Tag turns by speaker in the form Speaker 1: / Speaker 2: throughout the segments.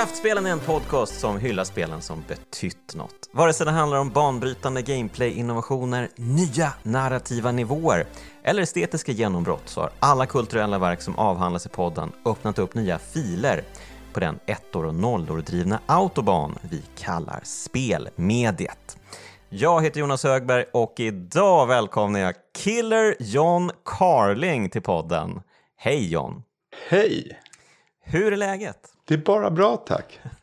Speaker 1: Kraftspelen är en podcast som hyllar spelen som betytt något. Vare sig det handlar om banbrytande gameplay-innovationer, nya narrativa nivåer eller estetiska genombrott så har alla kulturella verk som avhandlas i podden öppnat upp nya filer på den ettor och nollor drivna autobahn vi kallar spelmediet. Jag heter Jonas Högberg och idag välkomnar jag Killer John Carling till podden. Hej John!
Speaker 2: Hej!
Speaker 1: Hur är läget?
Speaker 2: Det är bara bra tack.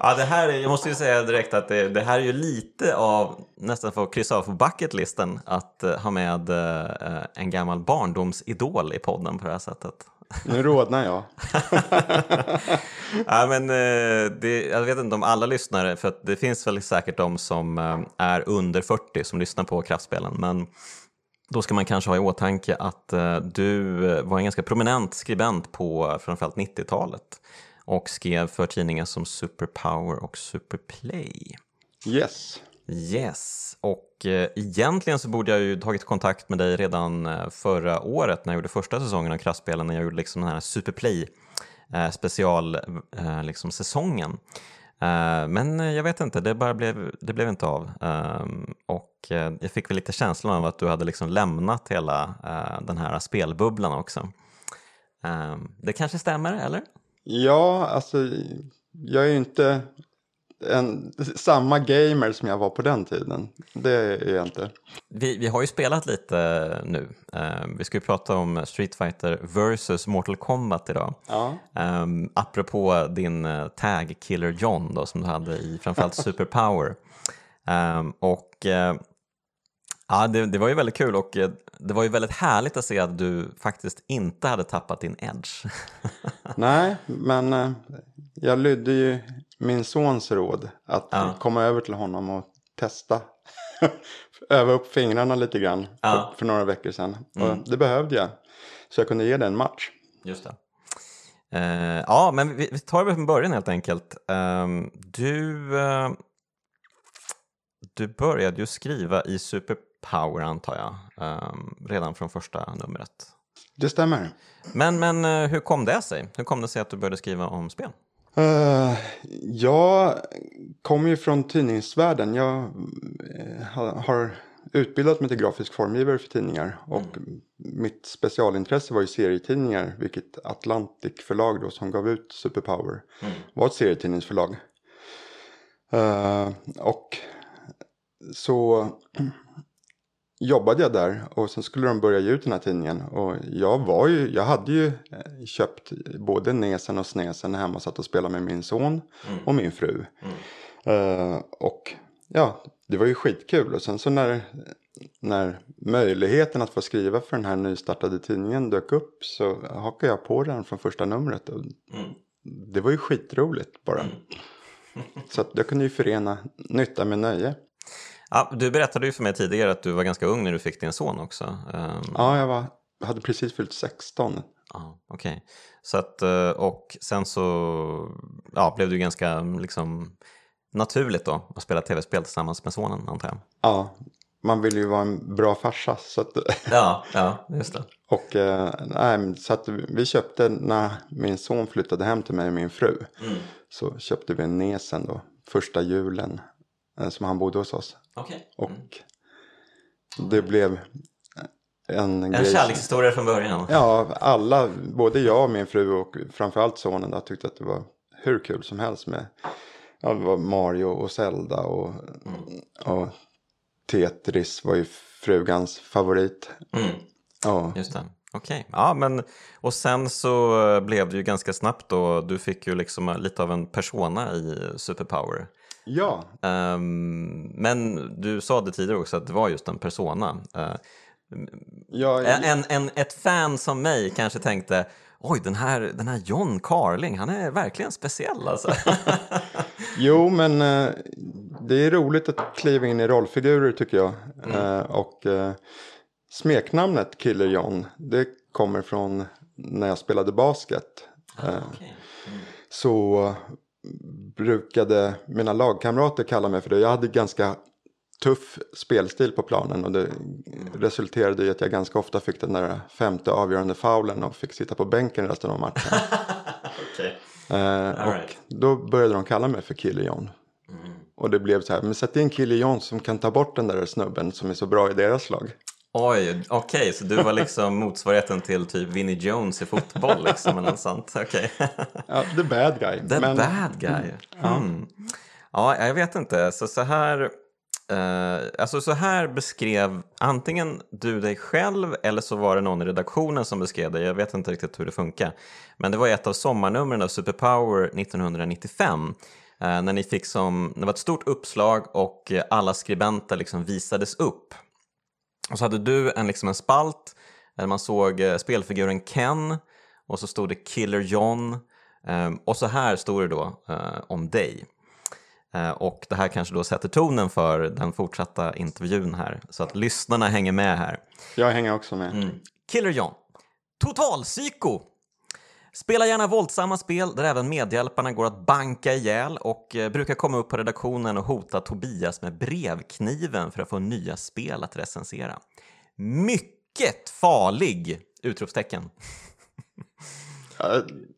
Speaker 1: ja, det här är, jag måste ju säga direkt att det, det här är ju lite av nästan för att kryssa av på bucketlisten att uh, ha med uh, en gammal barndomsidol i podden på det här sättet.
Speaker 2: Nu rodnar jag.
Speaker 1: ja, men, uh, det, jag vet inte om alla lyssnare, för det finns väl säkert de som är under 40 som lyssnar på kraftspelen. Men då ska man kanske ha i åtanke att uh, du var en ganska prominent skribent på framförallt 90-talet och skrev för tidningar som Superpower och Superplay.
Speaker 2: Yes.
Speaker 1: Yes, och uh, egentligen så borde jag ju tagit kontakt med dig redan förra året när jag gjorde första säsongen av Kraftspelen, när jag gjorde liksom den här Superplay special liksom säsongen. Eh, men jag vet inte, det, bara blev, det blev inte av. Ehm, och eh, jag fick väl lite känslan av att du hade liksom lämnat hela eh, den här spelbubblan också. Ehm, det kanske stämmer, eller?
Speaker 2: Ja, alltså jag är ju inte en, samma gamer som jag var på den tiden. Det är jag inte.
Speaker 1: Vi, vi har ju spelat lite nu. Uh, vi ska ju prata om Street Fighter vs Mortal Kombat idag.
Speaker 2: Ja.
Speaker 1: Um, apropå din uh, tag Killer John då, som du hade i framförallt Superpower. Um, och uh, Ja, det, det, var ju väldigt kul och det var ju väldigt härligt att se att du faktiskt inte hade tappat din edge.
Speaker 2: Nej, men jag lydde ju min sons råd att ja. komma över till honom och testa. Öva upp fingrarna lite grann ja. för, för, några veckor sedan. Mm. Det behövde jag. Så jag kunde ge det en match.
Speaker 1: Just det. Uh, ja, men vi, vi tar det från början helt enkelt. Uh, du, uh, du började ju skriva i Superpower antar jag, ehm, redan från första numret.
Speaker 2: Det stämmer.
Speaker 1: Men, men hur kom det sig? Hur kom det sig att du började skriva om spel?
Speaker 2: Uh, jag kommer ju från tidningsvärlden. Jag uh, har utbildat mig till grafisk formgivare för tidningar. Och mm. mitt specialintresse var ju serietidningar. Vilket Atlantic förlag då som gav ut Superpower mm. var ett serietidningsförlag. Uh, och så jobbade jag där och sen skulle de börja ge ut den här tidningen. Och jag var ju, jag hade ju eh, köpt både Nesen och Snesen hemma och satt och spelade med min son mm. och min fru. Mm. Uh, och ja, det var ju skitkul. Och sen så när, när möjligheten att få skriva för den här nystartade tidningen dök upp så hakade jag på den från första numret. Och mm. Det var ju skitroligt bara. Mm. så att jag kunde ju förena nytta med nöje.
Speaker 1: Ja, du berättade ju för mig tidigare att du var ganska ung när du fick din son också.
Speaker 2: Um... Ja, jag var, hade precis fyllt 16.
Speaker 1: Ja, Okej, okay. så att eh, och sen så ja, blev du ganska liksom naturligt då att spela tv-spel tillsammans med sonen antar jag.
Speaker 2: Ja, man vill ju vara en bra farsa. Så att...
Speaker 1: ja, ja, just det.
Speaker 2: Och eh, nej, så att vi köpte när min son flyttade hem till mig och min fru. Mm. Så köpte vi en Nesen då, första julen Eh, som han bodde hos oss.
Speaker 1: Okay. Mm.
Speaker 2: Och det blev en,
Speaker 1: en grej. kärlekshistoria från början.
Speaker 2: Ja, alla, både jag och min fru och framförallt sonen då, tyckte att det var hur kul som helst med ja, Mario och Zelda och, mm. och Tetris var ju frugans favorit.
Speaker 1: Mm. Ja. Just det. Okej, okay. ja men och sen så blev det ju ganska snabbt då, du fick ju liksom lite av en persona i Superpower.
Speaker 2: Ja.
Speaker 1: Um, men du sa det tidigare också att det var just en persona. Uh, ja, jag... en, en, ett fan som mig kanske tänkte Oj, den här, den här John Carling, han är verkligen speciell alltså.
Speaker 2: jo, men uh, det är roligt att kliva in i rollfigurer tycker jag. Mm. Uh, och uh, smeknamnet Killer John, det kommer från när jag spelade basket. Ah, okay. mm. Så brukade mina lagkamrater kalla mig för det. Jag hade ganska tuff spelstil på planen och det resulterade i att jag ganska ofta fick den där femte avgörande faulen och fick sitta på bänken resten av matchen.
Speaker 1: okay.
Speaker 2: Eh, och
Speaker 1: right.
Speaker 2: då började de kalla mig för Kille John. Och det blev så här, men sätt in Kille John som kan ta bort den där snubben som är så bra i deras lag.
Speaker 1: Oj, okej, så du var liksom motsvarigheten till typ Vinnie Jones i fotboll liksom eller något sånt? Okej.
Speaker 2: Ja, the bad guy.
Speaker 1: The
Speaker 2: men,
Speaker 1: bad guy. Mm. Ja, jag vet inte. Så, så här... Eh, alltså så här beskrev antingen du dig själv eller så var det någon i redaktionen som beskrev dig. Jag vet inte riktigt hur det funkar. Men det var ett av sommarnumren av Superpower 1995. eh, när ni fick som, det var ett stort uppslag och alla skribenter liksom visades upp. Och så hade du en, liksom en spalt där man såg eh, spelfiguren Ken och så stod det Killer John eh, och så här stod det då eh, om dig. Eh, och det här kanske då sätter tonen för den fortsatta intervjun här så att lyssnarna hänger med här.
Speaker 2: Jag hänger också med.
Speaker 1: Mm. Killer John. Totalpsyko! Spelar gärna våldsamma spel där även medhjälparna går att banka ihjäl och eh, brukar komma upp på redaktionen och hota Tobias med brevkniven för att få nya spel att recensera. Mycket farlig! Utropstecken.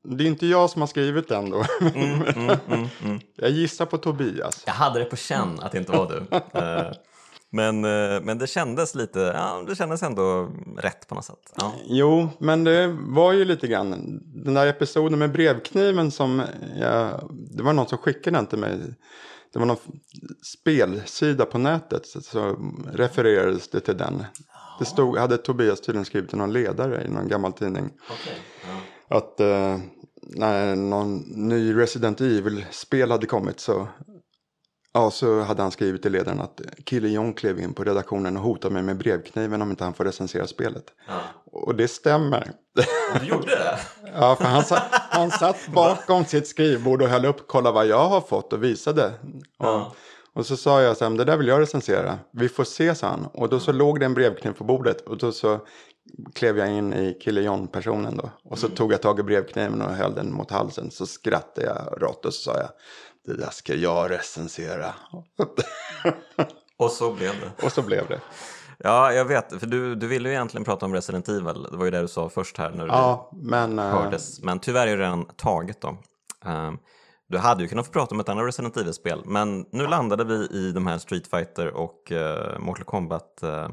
Speaker 2: Det är inte jag som har skrivit den då.
Speaker 1: Mm, mm, mm, mm.
Speaker 2: Jag gissar på Tobias.
Speaker 1: Jag hade det på känn att det inte var du. Men, eh, men det kändes lite, ja, det kändes ändå rätt på något sätt. Ja.
Speaker 2: Jo, men det var ju lite grann. Den där episoden med brevkniven som jag, det var någon som skickade den till mig. Det var någon spelsida på nätet så, refererades det till den. Det stod, hade Tobias tydligen skrivit i någon ledare i någon gammal tidning.
Speaker 1: Okej, ja.
Speaker 2: Att eh, när någon ny Resident Evil-spel hade kommit så, ja, så hade han skrivit i ledaren att Kille John klev in på redaktionen och hotade mig med brevkniven om inte han får recensera spelet.
Speaker 1: Ja.
Speaker 2: Och det stämmer.
Speaker 1: Du gjorde det?
Speaker 2: Ja, för han satt, han satt bakom sitt skrivbord och höll upp, kolla vad jag har fått och visade.
Speaker 1: Ja.
Speaker 2: Och, och så sa jag så här, "Men det där vill jag recensera. Vi får se, sa han. Och då så låg det en brevkniv på bordet. Och då så klev jag in i Kille John-personen då. Och så tog jag tag i brevkniven och höll den mot halsen. Så skrattade jag rått och så sa jag, det där ska jag recensera.
Speaker 1: Och så blev det.
Speaker 2: och så blev det.
Speaker 1: Ja, jag vet. För du, du ville ju egentligen prata om Resident Evil. Det var ju det du sa först här när du
Speaker 2: Ja, men... eh,
Speaker 1: hördes. Men tyvärr är det redan taget då. Ehm, du hade ju kunnat få prata om ett annat Resident Evil-spel. Men nu landade vi i de här Street Fighter och uh, Mortal Kombat uh,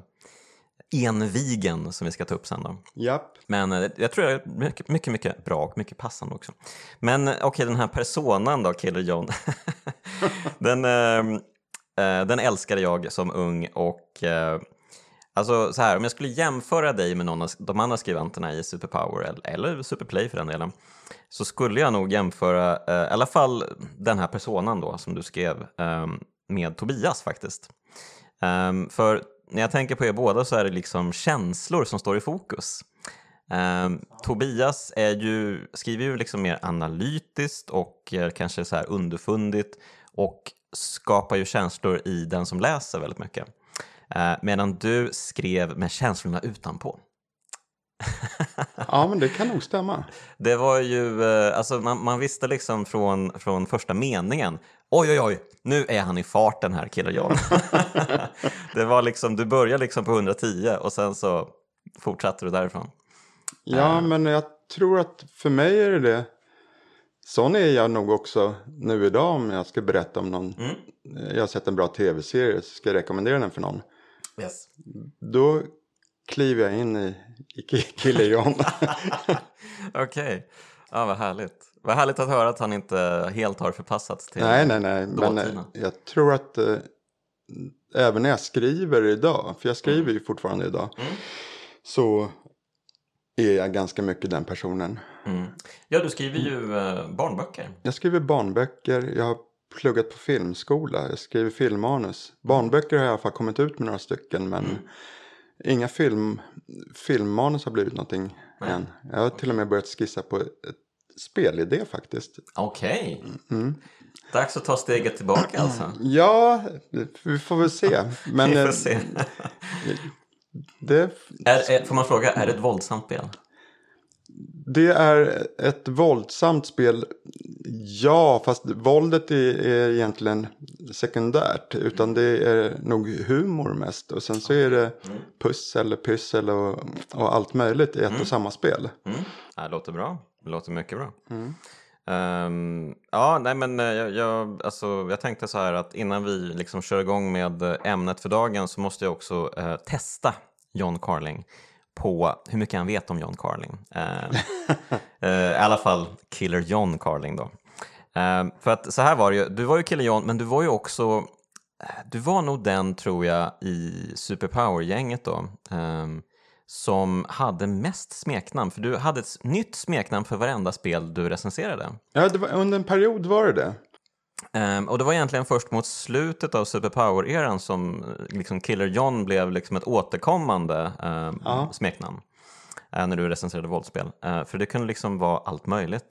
Speaker 1: envigen som vi ska ta upp sen då.
Speaker 2: Japp.
Speaker 1: Men eh, jag tror det är mycket, mycket, mycket bra och mycket passande också. Men eh, okej, den här personan då, Killer John. den, eh, eh, den älskade jag som ung och eh, alltså så här, om jag skulle jämföra dig med någon av de andra skribenterna i Superpower eller, Superplay för den delen så skulle jag nog jämföra eh, i alla fall den här personan då som du skrev eh, med Tobias faktiskt. Ehm, för när jag tänker på er båda så är det liksom känslor som står i fokus. Eh, Tobias är ju, skriver ju liksom mer analytiskt och eh, kanske så här underfundigt och skapar ju känslor i den som läser väldigt mycket. Eh, medan du skrev med känslorna utanpå.
Speaker 2: Ja, men det kan nog stämma.
Speaker 1: Det var ju, eh, alltså man, man visste liksom från, från första meningen Oj, oj, oj, nu är han i farten här, killar John. det var liksom, du började liksom på 110 och sen så fortsatte du därifrån.
Speaker 2: Ja, men jag tror att för mig är det det. Sån är jag nog också nu idag om jag ska berätta om någon.
Speaker 1: Mm.
Speaker 2: Jag har sett en bra tv-serie så ska jag rekommendera den för någon.
Speaker 1: Yes.
Speaker 2: Då kliver jag in i, i Ki- Kille John.
Speaker 1: Okej, ja, vad härligt. Vad härligt att höra att han inte helt har förpassats till
Speaker 2: nej, nej, nej. Men
Speaker 1: dåtiden.
Speaker 2: eh, jag tror att eh, även när jag skriver idag, för jag skriver ju fortfarande idag.
Speaker 1: Mm.
Speaker 2: Så är jag ganska mycket den personen.
Speaker 1: Mm. Ja, du skriver ju eh, barnböcker.
Speaker 2: Jag skriver barnböcker, jag har pluggat på filmskola, jag skriver filmmanus. Barnböcker har jag i alla fall kommit ut med några stycken men
Speaker 1: Mm.
Speaker 2: Inga film, filmmanus har blivit någonting
Speaker 1: Nej.
Speaker 2: än. Jag har till och med börjat skissa på ett spelidé faktiskt.
Speaker 1: Okej,
Speaker 2: Mm.
Speaker 1: dags att ta steget tillbaka alltså.
Speaker 2: Ja, vi får väl se. Men
Speaker 1: Vi får
Speaker 2: eh,
Speaker 1: se.
Speaker 2: det,
Speaker 1: är, är, får man fråga, är det ett våldsamt spel?
Speaker 2: Det är ett våldsamt spel. Ja, fast våldet är, är egentligen sekundärt. Utan det är nog humor mest. Och sen så är det
Speaker 1: Mm.
Speaker 2: pussel, pyssel och, och allt möjligt i ett och samma spel.
Speaker 1: Mm. Det låter bra. Det låter mycket bra.
Speaker 2: Mm.
Speaker 1: Ehm, ja, nej men eh, jag, jag, alltså, jag tänkte så här att innan vi liksom kör igång med eh, ämnet för dagen så måste jag också eh, testa John Carling på hur mycket han vet om John Carling. Eh, eh I alla fall Killer John Carling då. Eh, för att så här var det ju, du var ju Killer John men du var ju också, eh, du var nog den tror jag i Superpower-gänget då. Ehm, som hade mest smeknamn, för du hade ett nytt smeknamn för varenda spel du recenserade.
Speaker 2: Ja, det var, under en period var det det.
Speaker 1: Ehm, och det var egentligen först mot slutet av Superpower-eran som eh, liksom Killer John blev liksom ett återkommande ehm,
Speaker 2: Ja.
Speaker 1: smeknamn. eh, när du recenserade våldsspel. Eh, för det kunde liksom vara allt möjligt.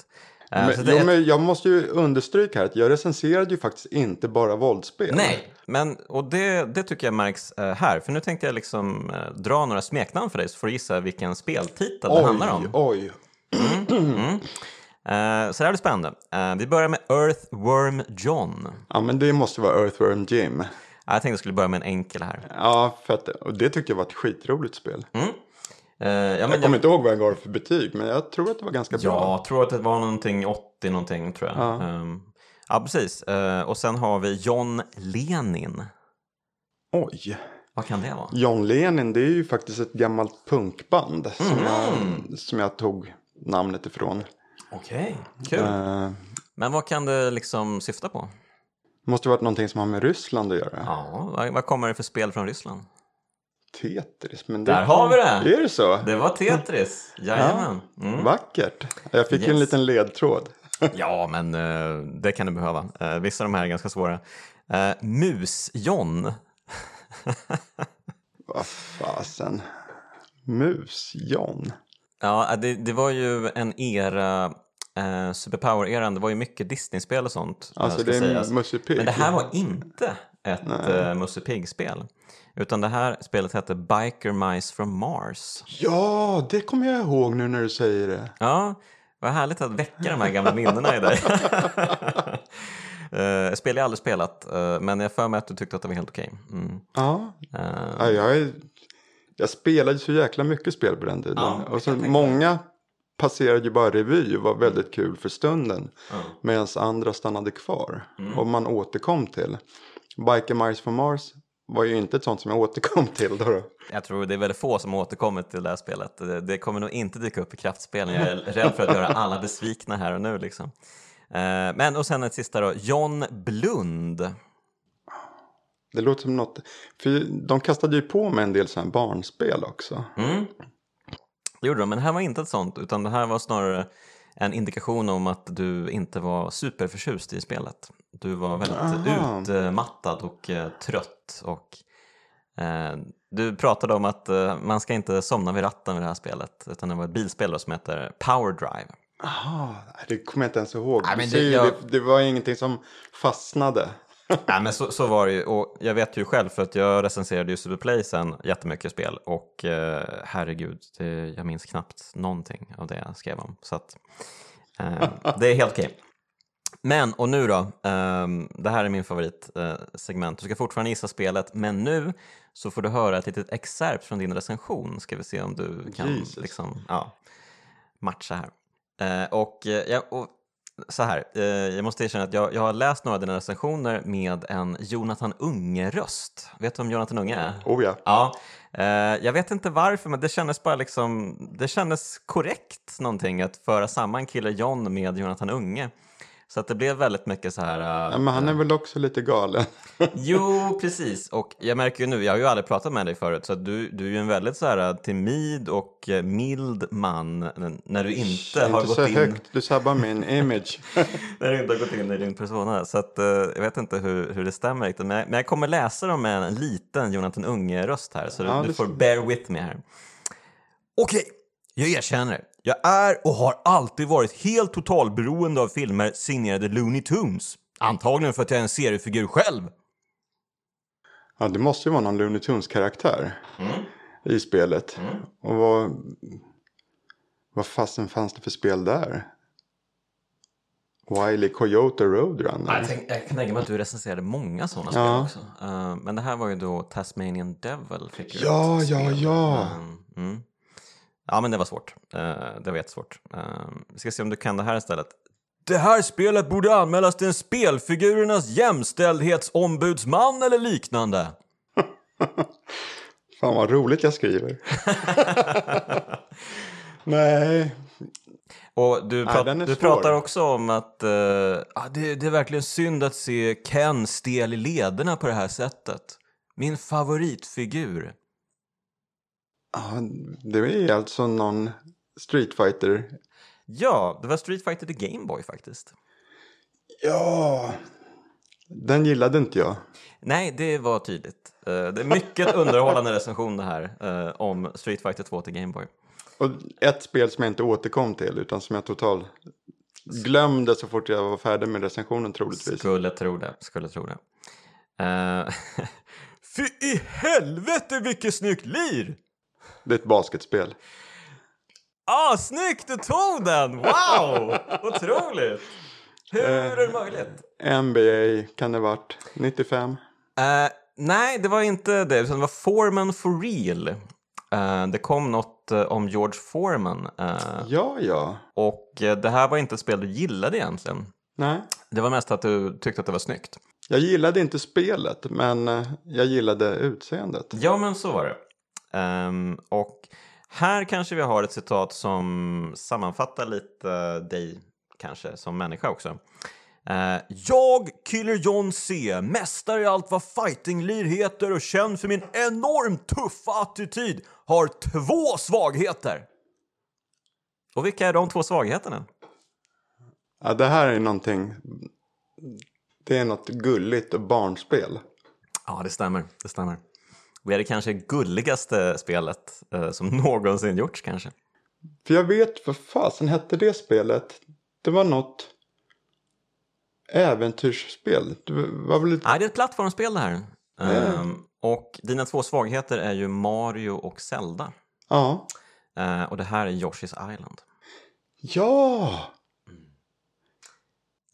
Speaker 1: Så
Speaker 2: Men, jo, men jag måste ju understryka här att jag recenserade ju faktiskt inte bara våldsspel.
Speaker 1: Nej, men och det, det tycker jag märks här. För nu tänkte jag liksom dra några smeknamn för dig så får du gissa vilken speltitel det handlar om.
Speaker 2: oj.
Speaker 1: Eh, så det här blir spännande. Eh, vi börjar med Earthworm John.
Speaker 2: Ja, men det måste vara Earthworm Jim.
Speaker 1: Eh, jag tänkte jag skulle börja med en enkel här.
Speaker 2: Ja, för att, och det tyckte jag var ett skitroligt spel.
Speaker 1: Eh, ja, men
Speaker 2: Jag kommer inte ihåg vad jag gav för betyg, men jag tror att det var ganska bra.
Speaker 1: Ja, jag tror att det var någonting 80 någonting tror jag.
Speaker 2: Ja.
Speaker 1: Ehm, ja precis. Eh, och sen har vi John Lenin.
Speaker 2: Oj.
Speaker 1: Vad kan det vara?
Speaker 2: John Lenin, det är ju faktiskt ett gammalt punkband som,
Speaker 1: Mhm.
Speaker 2: jag, som jag tog namnet ifrån.
Speaker 1: Okej, kul.
Speaker 2: Eh,
Speaker 1: Men vad kan det liksom syfta på?
Speaker 2: måste varit någonting som har med Ryssland att göra.
Speaker 1: Ja, vad, vad kommer det för spel från Ryssland?
Speaker 2: Tetris, men det...
Speaker 1: Där har vi det!
Speaker 2: Är det så?
Speaker 1: Det var Tetris, jajamän. Mm.
Speaker 2: Vackert. Jag fick en
Speaker 1: Yes.
Speaker 2: liten ledtråd.
Speaker 1: Ja, men eh, det kan du behöva. Eh, vissa av de här är ganska svåra. Uh, Mus-John.
Speaker 2: Vad fasen. Mus-John.
Speaker 1: Ja, det, det var ju en era, eh, Superpower-eran, det var ju mycket Disney-spel och sånt. eh,
Speaker 2: Alltså det är. Musse Pigg.
Speaker 1: Men det här var inte ett uh, Musse Pigg-spel. Utan det här spelet hette Biker Mice from Mars.
Speaker 2: Ja, det kommer jag ihåg nu när du säger det.
Speaker 1: Ja, vad härligt att väcka de här gamla minnena i dig. uh, spel jag aldrig spelat, eh, men jag för mig att du tyckte att det var helt okej. Mm.
Speaker 2: Ja,
Speaker 1: Eh,
Speaker 2: ja jag, jag spelade så jäkla mycket spel på den tiden. Och så många passerade ju bara revy och var väldigt kul för stunden.
Speaker 1: ja.
Speaker 2: Medan andra stannade kvar.
Speaker 1: Mm.
Speaker 2: Och man återkom till. Biker Mice from Mars var ju inte ett sånt som jag återkom till. Då, då.
Speaker 1: Jag tror det är väldigt få som återkommit till det här spelet. Det, kommer nog inte dyka upp i kraftspelen. Jag är rädd för att göra alla besvikna här och nu. Liksom. Eh, men och sen ett sista då, John Blund.
Speaker 2: Det låter som något. För de kastade ju på med en del sådana barnspel också.
Speaker 1: Mm. Det gjorde de, men det här var inte ett sånt, utan det här var snarare en indikation om att du inte var superförtjust i spelet. Du var väldigt
Speaker 2: Aha.
Speaker 1: utmattad och eh, trött och eh, du pratade om att eh, man ska inte somna vid ratten vid det här spelet, utan det var ett bilspel då som heter Power Drive.
Speaker 2: Jaha, det kommer jag inte ens ihåg.
Speaker 1: Nej, det- jag-
Speaker 2: det, det var ingenting som fastnade.
Speaker 1: Nej men så, så var det ju och jag vet ju själv för att jag recenserade ju Superplay sen jättemycket spel och eh, herregud, det, jag minns knappt någonting av det jag skrev om. Så att eh, det är helt okej. Men, och nu då, ehm, det här är min favoritsegment. Eh, du ska fortfarande gissa spelet, men nu så får du höra ett litet excerpt från din recension. Ska vi se om du kan
Speaker 2: Jesus.
Speaker 1: liksom, ja, matcha här. Eh, och, eh, jag, och så här, eh, jag måste erkänna att jag, jag har läst några av dina recensioner med en Jonathan Unge-röst. Vet du vem Jonathan Unge är?
Speaker 2: Oh ja.
Speaker 1: Ja, eh, jag vet inte varför men det kändes bara liksom, det kändes korrekt någonting att föra samman Killer John med Jonathan Unge. Så att det blev väldigt mycket så här... eh,
Speaker 2: ja. Men han är väl också lite galen.
Speaker 1: Jo, precis. Och jag märker ju nu, jag har ju aldrig pratat med dig förut, så att du, du är ju en väldigt så här timid och mild man när du inte har
Speaker 2: inte
Speaker 1: gått
Speaker 2: så
Speaker 1: in...
Speaker 2: högt, du sabbar min image.
Speaker 1: när du inte har gått in i din persona. Så att, eh, jag vet inte hur, hur det stämmer riktigt. Men jag, men jag kommer läsa dem med en liten Jonathan Unge-röst här. Så
Speaker 2: Ja,
Speaker 1: du, du får bear with me här. Okej, jag erkänner. Jag är och har alltid varit helt totalberoende av filmer signerade Looney Tunes. Antagligen för att jag är en seriefigur själv.
Speaker 2: Ja, det måste ju vara någon Looney Tunes-karaktär i spelet. Och vad, vad fasen fanns det för spel där? Wiley Coyote Roadrunner?
Speaker 1: Jag, tänk, jag kan tänka mig att du recenserade många sådana
Speaker 2: Ja.
Speaker 1: spel också. Eh, men det här var ju då Tasmanian Devil. Fick
Speaker 2: Ja, ja, ja.
Speaker 1: Eh, mm. Ja, men det var svårt. Eh, det var jättesvårt. Uh, vi ska se om du kan det här istället. det här spelet borde anmälas till en spelfigurernas jämställdhetsombudsman eller liknande.
Speaker 2: Fan vad roligt jag skriver. Nej,
Speaker 1: Och du,
Speaker 2: Nej,
Speaker 1: prat,
Speaker 2: är
Speaker 1: du pratar också om att eh, ah, det, det är verkligen synd att se Ken stel i lederna på det här sättet. Min favoritfigur.
Speaker 2: Ja, det är alltså någon Street Fighter.
Speaker 1: Ja, det var Street Fighter The Game Boy faktiskt.
Speaker 2: Ja, den gillade inte jag.
Speaker 1: Nej, det var tydligt. Eh, det är mycket underhållande recension det här eh, om Street Fighter 2 till Game Boy.
Speaker 2: Och ett spel som jag inte återkom till utan som jag totalt glömde så fort jag var färdig med recensionen troligtvis.
Speaker 1: Skulle tro det, skulle tro det. Uh, Fy i helvete vilket snyggt lir!
Speaker 2: Det är ett basketspel.
Speaker 1: Ah, snyggt! Du tog den! Wow! Otroligt! Hur är det möjligt?
Speaker 2: NBA kan det varit. 95.
Speaker 1: Eh, nej, det var inte det, utan det var Foreman for real. Eh, det kom något eh, om George Foreman. eh,
Speaker 2: Ja, ja.
Speaker 1: och eh, det här var inte ett spel du gillade egentligen.
Speaker 2: Nej.
Speaker 1: Det var mest att du tyckte att det var snyggt.
Speaker 2: Jag gillade inte spelet men eh, jag gillade utseendet.
Speaker 1: Ja, men så var det. Ehm, och här kanske vi har ett citat som sammanfattar lite dig kanske som människa också. Eh, jag, Killer John C, mästare i allt vad fightinglir heter och känd för min enormt tuffa attityd, har två svagheter. Och vilka är de två svagheterna?
Speaker 2: Ja, det här är någonting. Det är något gulligt och barnspel.
Speaker 1: Ja, det stämmer. Det stämmer. Och är det kanske gulligaste spelet eh, som någonsin gjorts kanske?
Speaker 2: För jag vet vad fasen hette det spelet. Det var något äventyrsspel. Det var väl lite...
Speaker 1: Nej, det är ett plattformsspel det här. Ehm, och dina två svagheter är ju Mario och Zelda.
Speaker 2: Ja.
Speaker 1: Eh, och det här är Yoshi's Island.
Speaker 2: Ja!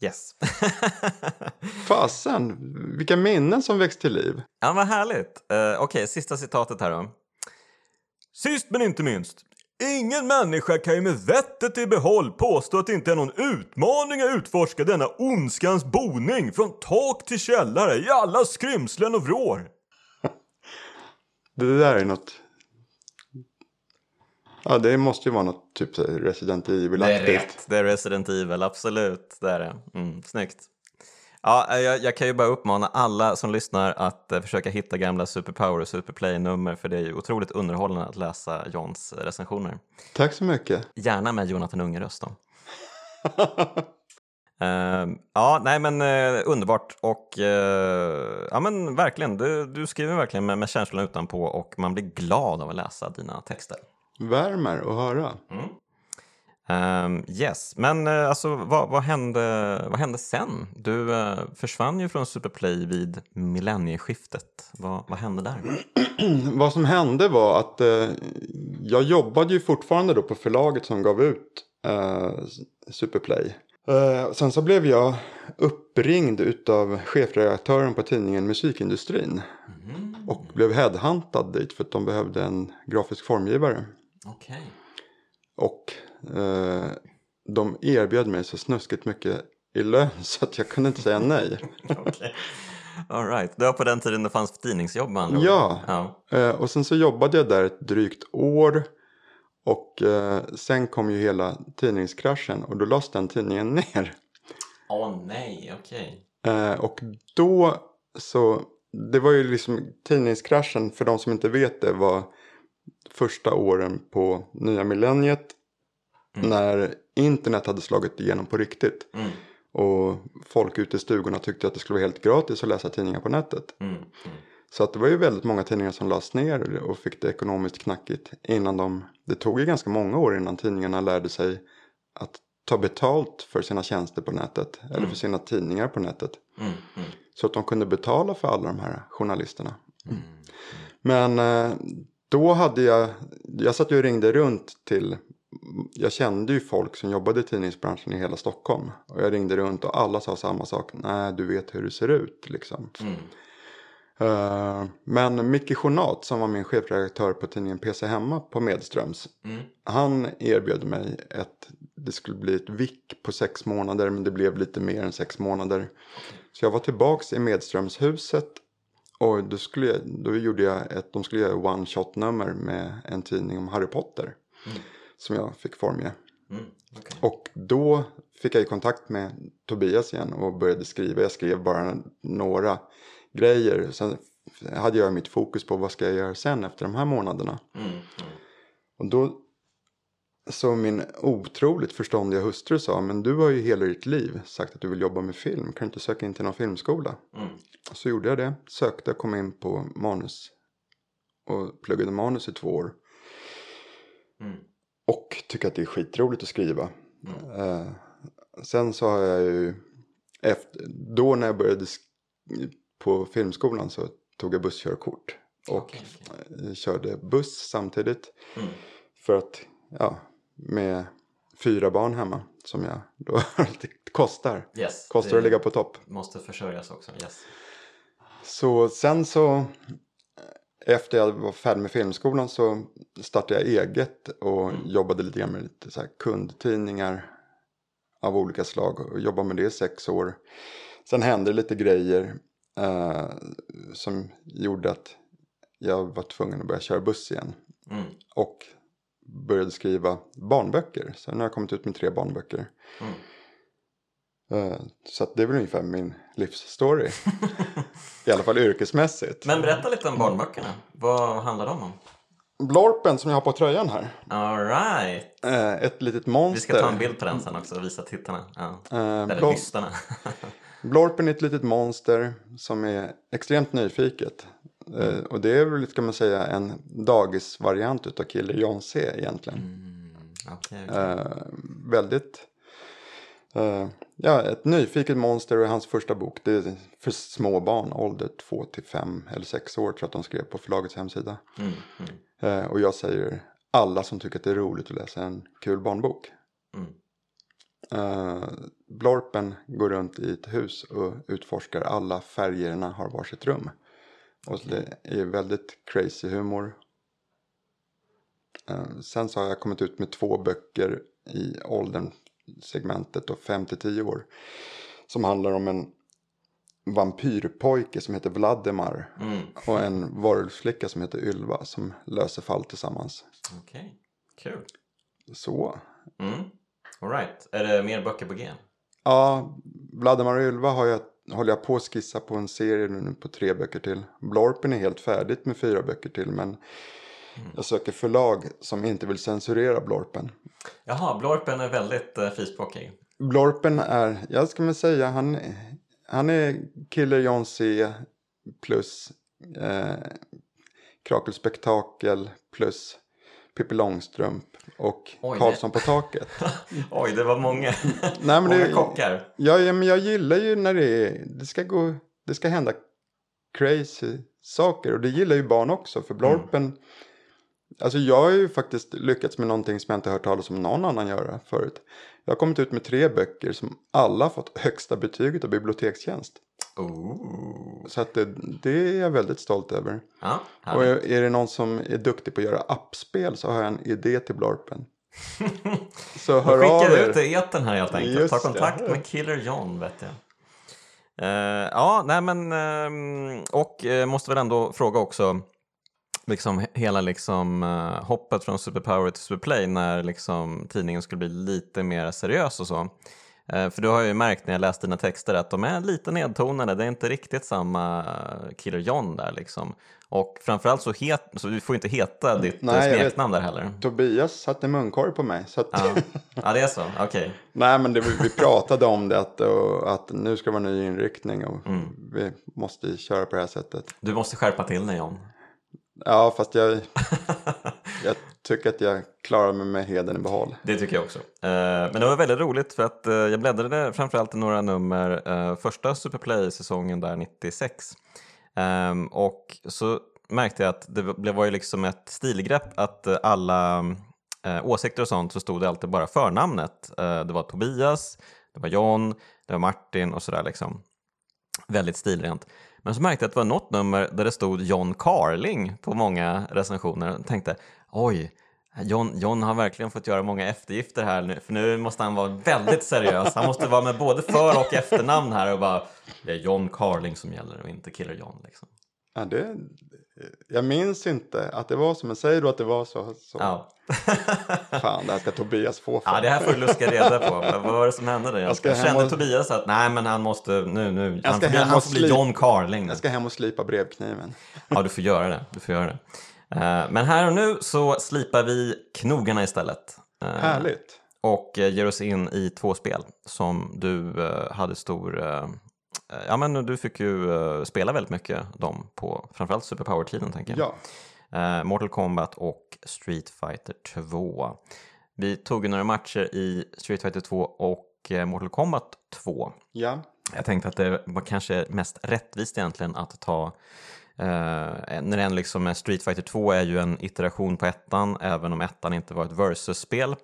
Speaker 1: Yes.
Speaker 2: Fasen, vilka minnen som väcks till liv.
Speaker 1: ja, vad härligt. Uh, Okej, sista citatet här då. Sist men inte minst. Ingen människa kan ju med vettet i behåll påstå att det inte är någon utmaning att utforska denna ondskans boning från tak till källare i alla skrymslen och vrår.
Speaker 2: Det där är något... Ja, det måste ju vara något typ Resident Evil-aktigt.
Speaker 1: Det är Resident Evil, absolut. Det är det. Mm, snyggt. Ja, jag, jag kan ju bara uppmana alla som lyssnar att eh, försöka hitta gamla Superpower och Superplay-nummer för det är ju otroligt underhållande att läsa Johns recensioner.
Speaker 2: Tack så mycket.
Speaker 1: Gärna med Jonathan Unge-röst då. Ehm, ja, nej men eh, underbart och eh, ja men verkligen, du, du skriver verkligen med, med känslan utanpå och man blir glad av att läsa dina texter.
Speaker 2: Värmer att höra.
Speaker 1: Ehm, yes, men eh, alltså vad, vad, hände, vad hände sen? Du eh, försvann ju från Superplay vid millennieskiftet. Vad, vad hände där?
Speaker 2: Vad som hände var att eh, jag jobbade ju fortfarande då på förlaget som gav ut Superplay. Sen så blev jag uppringd utav chefredaktören på tidningen Musikindustrin. Och blev headhuntad dit för att de behövde en grafisk formgivare.
Speaker 1: Okej.
Speaker 2: Och eh, de erbjöd mig så snuskigt mycket i lön så att jag kunde inte säga nej.
Speaker 1: Okay. All right. Det var på den tiden det fanns tidningsjobb med andra.
Speaker 2: Ja.
Speaker 1: ja.
Speaker 2: Eh, och sen så jobbade jag där ett drygt år. Och eh, sen kom ju hela tidningskraschen och då lades den tidningen ner.
Speaker 1: Åh nej, okej.
Speaker 2: Eh, och då så, det var ju liksom tidningskraschen för de som inte vet det var första åren på nya millenniet. När internet hade slagit igenom på riktigt.
Speaker 1: Mm.
Speaker 2: Och folk ute i stugorna tyckte att det skulle vara helt gratis att läsa tidningar på nätet.
Speaker 1: Mm. Mm.
Speaker 2: Så att det var ju väldigt många tidningar som lades ner och fick det ekonomiskt knackigt innan de, det tog ju ganska många år innan tidningarna lärde sig att ta betalt för sina tjänster på nätet eller för sina tidningar på nätet.
Speaker 1: Mm. Mm.
Speaker 2: Så att de kunde betala för alla de här journalisterna. Men eh, då hade jag, jag satt ju och ringde runt till, jag kände ju folk som jobbade i tidningsbranschen i hela Stockholm. Och jag ringde runt och alla sa samma sak, nej du vet hur det ser ut liksom.
Speaker 1: Mm.
Speaker 2: Eh, men Micke Journat som var min chefredaktör på tidningen PC Hemma på Medströms.
Speaker 1: Mm.
Speaker 2: Han erbjöd mig att det skulle bli ett vick på sex månader men det blev lite mer än sex månader. Så jag var tillbaks i Medströmshuset och då, skulle jag, då gjorde jag ett, de skulle göra one shot nummer med en tidning om Harry Potter.
Speaker 1: Mm.
Speaker 2: Som jag fick formge.
Speaker 1: Mm. okej.
Speaker 2: Och då fick jag i kontakt med Tobias igen och började skriva. Jag skrev bara några grejer. Sen hade jag mitt fokus på vad ska jag göra sen efter de här månaderna.
Speaker 1: Mm. Mm.
Speaker 2: Och då så min otroligt förståndiga hustru sa, men du har ju hela ditt liv sagt att du vill jobba med film. Kan du inte söka in till någon filmskola?
Speaker 1: Mm.
Speaker 2: Så gjorde jag det. Sökte och kom in på manus. Och pluggade manus i två år.
Speaker 1: Mm.
Speaker 2: Och tycker att det är skitroligt att skriva.
Speaker 1: Mm.
Speaker 2: Eh, sen så har jag ju, efter, då när jag började på filmskolan så tog jag busskörkort. Och
Speaker 1: Okej, okej.
Speaker 2: eh, körde buss samtidigt.
Speaker 1: Mm.
Speaker 2: För att, ja, med fyra barn hemma som jag då kostar.
Speaker 1: Yes.
Speaker 2: Kostar att ligga på topp.
Speaker 1: Måste försörjas också. Yes.
Speaker 2: Så sen så efter jag var färdig med filmskolan så startade jag eget och
Speaker 1: Mm.
Speaker 2: jobbade lite grann med lite så kundtidningar av olika slag och jobbade med det i sex år. Sen hände lite grejer eh, som gjorde att jag var tvungen att börja köra buss igen
Speaker 1: Mm.
Speaker 2: och började skriva barnböcker. Så nu har jag kommit ut med tre barnböcker.
Speaker 1: Mm.
Speaker 2: Eh, så det är väl ungefär min livsstory. I alla fall yrkesmässigt.
Speaker 1: Men berätta lite om barnböckerna. Vad handlar de om?
Speaker 2: Blorpen som jag har på tröjan här.
Speaker 1: All right.
Speaker 2: Eh, ett litet monster.
Speaker 1: Vi ska ta en bild på den sen också och visa tittarna. Ja.
Speaker 2: Eh,
Speaker 1: Eller
Speaker 2: Blor-
Speaker 1: lyssnarna.
Speaker 2: Blorpen är ett litet monster som är extremt nyfiket. Eh, och det är väl, ska man säga, en dagisvariant utav Killer C egentligen.
Speaker 1: Mm. Okej, okej.
Speaker 2: Eh, väldigt, eh, ja, ett nyfiket monster och hans första bok. Det är för små barn, ålder 2 till 5 eller 6 år tror jag att de skrev på förlagets hemsida.
Speaker 1: Mm. Mm.
Speaker 2: Eh, och jag säger alla som tycker att det är roligt att läsa en kul barnbok.
Speaker 1: Mm.
Speaker 2: Uh, Blorpen går runt i ett hus och utforskar alla färgerna har varsitt rum. Och det är väldigt crazy humor. Eh, sen så har jag kommit ut med två böcker i åldern segmentet då 5 till 10 år. Som handlar om en vampyrpojke som heter Vladimir.
Speaker 1: Mm.
Speaker 2: Och en varulvsflicka som heter Ylva som löser fall tillsammans.
Speaker 1: Okej, kul.
Speaker 2: Så.
Speaker 1: Mm. All right. Är det mer böcker på G?
Speaker 2: Ja, Vladimir och Ylva har jag, håller jag på att skissa på en serie nu på tre böcker till. Blorpen är helt färdigt med fyra böcker till men jag söker förlag som inte vill censurera Blorpen.
Speaker 1: Jaha, Blorpen är väldigt uh, frispråkig.
Speaker 2: Blorpen är, jag ska väl säga, han, han är Killer John C plus eh, Krakelspektakel plus Pippi Långstrump och
Speaker 1: Oj,
Speaker 2: Karlsson på taket.
Speaker 1: Oj, det var många,
Speaker 2: Nej, men
Speaker 1: många
Speaker 2: det,
Speaker 1: kockar.
Speaker 2: Ja, ja, men jag gillar ju när det, är, det, ska gå, det ska hända crazy saker. Och det gillar ju barn också. För Blorpen. Alltså jag har ju faktiskt lyckats med någonting som jag inte hört talas om någon annan göra förut. Jag har kommit ut med tre böcker som alla fått högsta betyget av bibliotekstjänst.
Speaker 1: Ooh.
Speaker 2: Så att det, det är jag väldigt stolt över.
Speaker 1: Ja,
Speaker 2: Och är det någon som är duktig på att göra appspel så har jag en idé till Blorpen. Så hör av er.
Speaker 1: ut i etern här helt enkelt.
Speaker 2: Just
Speaker 1: Ta kontakt
Speaker 2: det.
Speaker 1: med Killer John vet jag. Eh, ja, nej men ehm, och uh, måste väl ändå fråga också liksom hela liksom eh, hoppet från Superpower till Superplay när liksom tidningen skulle bli lite mer seriös och så. Eh, för du har ju märkt när jag läst dina texter att de är lite nedtonade, det är inte riktigt samma eh, Killer John där liksom. Och framförallt så, het, så du får inte heta ditt
Speaker 2: Nej,
Speaker 1: smeknamn där heller.
Speaker 2: Tobias satte munkorg på mig. Så att,
Speaker 1: Ja. ja, det är så, okej.
Speaker 2: Nej men det, vi pratade om det att, och, att nu ska det vara ny inriktning och
Speaker 1: Mm.
Speaker 2: vi måste köra på det här sättet.
Speaker 1: Du måste skärpa till dig John.
Speaker 2: Ja fast jag, jag tycker att jag klarar mig med heden i behåll.
Speaker 1: Det tycker jag också. Eh, men det var väldigt roligt för att eh, jag bläddrade framförallt i några nummer eh, första Superplay-säsongen där 96. Ehm, och så märkte jag att det var- ju liksom ett stilgrepp att alla åsikter och sånt så stod det alltid bara förnamnet. Det var Tobias, det var John, det var Martin och sådär liksom. Väldigt stilrent. Men så märkte jag att det var något nummer där det stod John Carling på många recensioner och tänkte oj, John, John har verkligen fått göra många eftergifter här nu, för nu måste han vara väldigt seriös. Han måste vara med både för och efternamn här och bara, det är John Carling som gäller och inte Killer John. Liksom.
Speaker 2: Ja, det, jag minns inte att det var så, men säg då att det var så. så.
Speaker 1: Ja.
Speaker 2: Fan, det här ska Tobias få för.
Speaker 1: ja, det här får du luska reda på. Men vad var det som hände där?
Speaker 2: Jag ska
Speaker 1: Jag kände
Speaker 2: och-
Speaker 1: Tobias att nej, men han måste nu, nu. Han bli, han får bli John Carling.
Speaker 2: Jag ska hem och slipa brevkniven.
Speaker 1: Ja, du får göra det. Du får göra det. Eh, Men här och nu så slipar vi knogarna istället. Eh,
Speaker 2: Härligt.
Speaker 1: och ger oss in i två spel som du eh, hade stor... eh, Ja, men du fick ju eh, spela väldigt mycket dem på framförallt Super Power-tiden, tänker jag.
Speaker 2: Ja,
Speaker 1: Eh, Mortal Kombat och Street Fighter 2. Vi tog ju några matcher i Street Fighter 2 och Mortal Kombat 2.
Speaker 2: ja.
Speaker 1: Jag tänkte att det var kanske mest rättvist egentligen att ta eh, när den liksom Street Fighter 2 är ju en iteration på ettan, även om ettan inte var ett versus-spel.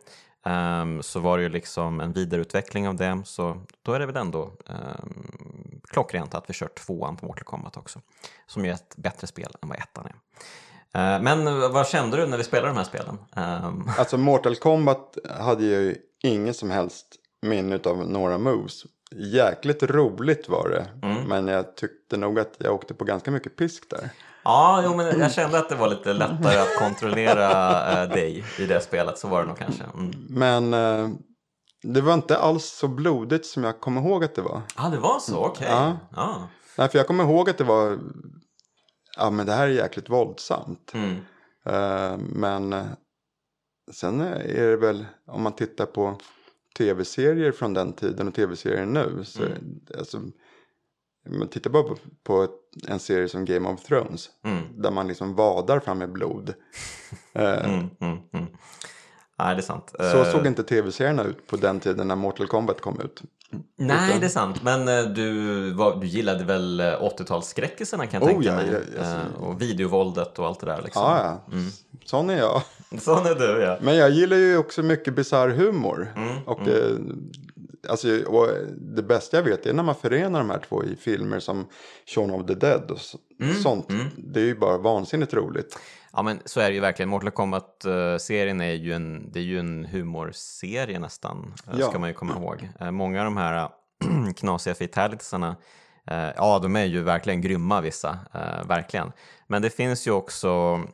Speaker 1: Ehm, så var det ju liksom en vidareutveckling av det, så då är det väl ändå um, klockrent att vi kör tvåan på Mortal Kombat också. Som ju är ett bättre spel än vad ettan är. Eh, men vad kände du när vi spelade de här spelen? Ehm,
Speaker 2: Alltså Mortal Kombat hade ju ingen som helst minne av några moves. Jäkligt roligt var det.
Speaker 1: Mm.
Speaker 2: Men jag tyckte nog att jag åkte på ganska mycket pisk där.
Speaker 1: Ja, jo, men jag kände att det var lite lättare att kontrollera eh, dig i det spelet, så var det nog kanske. Mm.
Speaker 2: Men eh, det var inte alls så blodigt som jag kommer ihåg att det var.
Speaker 1: Ja, det var så, okej.
Speaker 2: Ja.
Speaker 1: Ja.
Speaker 2: Nej, för jag kommer ihåg att det var, ja men det här är jäkligt våldsamt.
Speaker 1: Mm.
Speaker 2: Eh, men eh, sen är det väl, om man tittar på tv-serier från den tiden och tv-serier nu. Så,
Speaker 1: Mm.
Speaker 2: alltså, man tittar bara på, på en serie som Game of Thrones.
Speaker 1: Mm.
Speaker 2: Där man liksom vadar fram med blod. Eh,
Speaker 1: Mm, mm, mm. Nej, det är sant.
Speaker 2: Så
Speaker 1: Eh,
Speaker 2: såg inte tv-serierna ut på den tiden när Mortal Kombat kom ut.
Speaker 1: Nej,
Speaker 2: utan-
Speaker 1: det är sant. Men eh, du, var, du gillade väl eh, 80-talsskräckisarna kan jag
Speaker 2: Oh,
Speaker 1: tänka
Speaker 2: ja,
Speaker 1: mig.
Speaker 2: ja, alltså-
Speaker 1: Eh, och videovåldet och allt det där. Liksom.
Speaker 2: Ja, ja.
Speaker 1: Mm.
Speaker 2: Sån är jag.
Speaker 1: Sån är du, ja.
Speaker 2: Men jag gillar ju också mycket bisarr humor.
Speaker 1: Mm,
Speaker 2: Och, det, alltså, och det bästa jag vet är när man förenar de här två i filmer som Shaun of the Dead och
Speaker 1: Mm,
Speaker 2: sånt. Det är ju bara vansinnigt roligt.
Speaker 1: Ja, men så är det ju verkligen. Mortal Kombat-serien är ju en, det är ju en humorserie nästan, eh,
Speaker 2: Ja.
Speaker 1: ska man ju komma ihåg. Eh, Många av de här eh, knasiga fatalitysarna, eh, ja, de är ju verkligen grymma vissa, eh, verkligen. Men det finns ju också eh,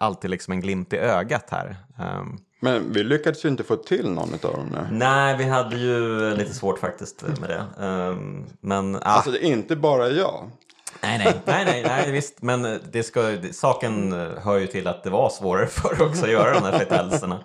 Speaker 1: alltid liksom en glimt i ögat här. Ehm,
Speaker 2: Men vi lyckades ju inte få till någon av dem nu.
Speaker 1: Nej, vi hade ju lite svårt faktiskt med det. Ehm, men, ah,
Speaker 2: Alltså det är inte bara jag.
Speaker 1: nej, nej, nej, nej, nej, visst. Men det ska, saken eh, hör ju till att det var svårare för också att göra de här fatalityerna.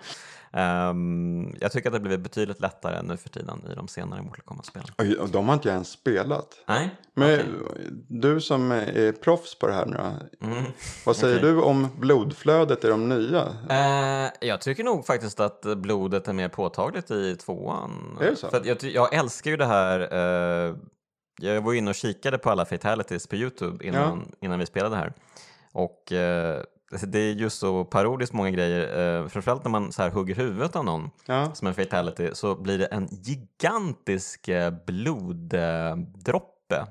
Speaker 1: Ehm, jag tycker att det blivit betydligt lättare nu för tiden i de senare Mortal Kombat-spelen.
Speaker 2: De har inte jag ens spelat.
Speaker 1: Nej,
Speaker 2: Men
Speaker 1: okej.
Speaker 2: du som är proffs på det här nu
Speaker 1: Mm.
Speaker 2: Vad säger
Speaker 1: Okej.
Speaker 2: du om blodflödet i de nya?
Speaker 1: Eh, jag tycker nog faktiskt att blodet är mer påtagligt i tvåan.
Speaker 2: Är det så?
Speaker 1: För jag, jag älskar ju det här. Eh, jag var inne och kikade på alla fatalities på Youtube innan, innan vi spelade här. Och eh, det är just så parodiskt många grejer. Eh, framförallt när man så här hugger huvudet av någon
Speaker 2: Ja,
Speaker 1: som en fatality så blir det en gigantisk eh, bloddroppe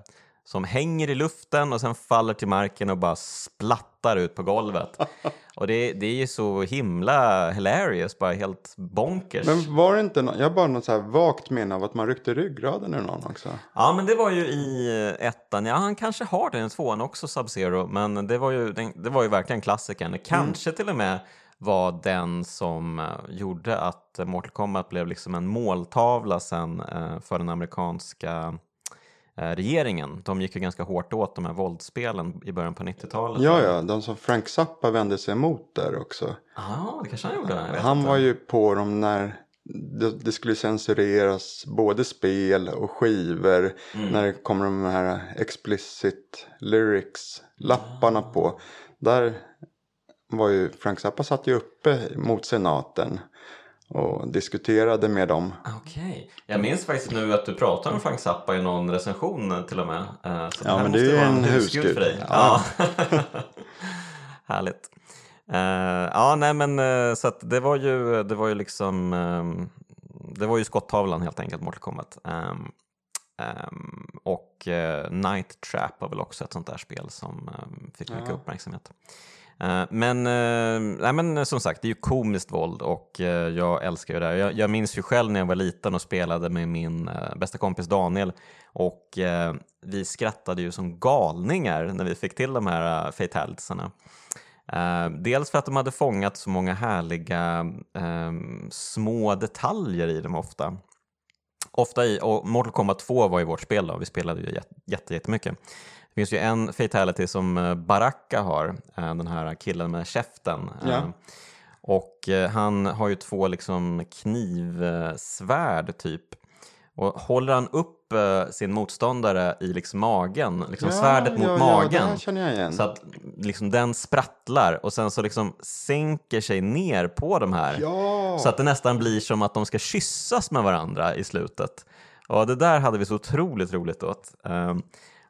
Speaker 1: som hänger i luften och sen faller till marken och bara splattar ut på golvet. Och det, det är ju så himla hilarious, bara helt bonkers.
Speaker 2: men var det inte någon, jag har bara något så här vagt minne av att man ryckte ryggraden ur någon också.
Speaker 1: Ja, men det var ju i ettan. Ja, han kanske har den i tvåan också, Sub-Zero. Men det var ju, det var ju verkligen klassikern. Det kanske till och med var den som eh, gjorde att Mortal Kombat blev liksom en måltavla sen eh, för den amerikanska regeringen. De gick ju ganska hårt åt de här våldsspelen i början på 90-talet.
Speaker 2: Ja, ja, de som Frank Zappa vände sig emot där också.
Speaker 1: Ja, det kanske han gjorde. jag vet
Speaker 2: Han
Speaker 1: inte.
Speaker 2: var ju på dem när det, skulle censureras både spel och skivor.
Speaker 1: Mm.
Speaker 2: När det kommer de här explicit lyrics lapparna på. Där var ju Frank Zappa satt ju uppe mot senaten och diskuterade med dem.
Speaker 1: Okej. Jag minns faktiskt nu att du pratar om Frank Zappa i någon recension eh, till och med. Eh, Så
Speaker 2: Ja,
Speaker 1: här
Speaker 2: men det är
Speaker 1: vara
Speaker 2: en
Speaker 1: husgud för dig.
Speaker 2: Ja.
Speaker 1: Ja. Härligt. Eh, ja, nej men eh, så att det var ju, det var ju liksom, ehm, det var ju skottavlan helt enkelt, Mortal Kombat. Ehm, Ehm, och uh, Night Trap var väl också ett sånt där spel som um, fick mycket
Speaker 2: Ja.
Speaker 1: uppmärksamhet. Eh, men, eh, nej, men eh, som sagt, det är ju komiskt våld och jag älskar ju det här. Jag, jag minns ju själv när jag var liten och spelade med min bästa kompis Daniel och vi skrattade ju som galningar när vi fick till de här fatalitiesarna. Dels för att de hade fångat så många härliga ehm, små detaljer i dem ofta. Ofta i, och Mortal Kombat 2 var ju vårt spel då, vi spelade ju jätte, jättemycket. Finns ju en fatality som uh, Baraka har, uh, den här killen med käften.
Speaker 2: Ja.
Speaker 1: Och han har ju två liksom knivsvärd typ. Och håller han upp eh, sin motståndare i liksom magen, liksom svärdet mot
Speaker 2: ja,
Speaker 1: magen.
Speaker 2: Ja, jag igen.
Speaker 1: Så att liksom den sprattlar och sen så liksom sänker sig ner på de här. Så att det nästan blir som att de ska kyssas med varandra i slutet. Och det där hade vi så otroligt roligt åt.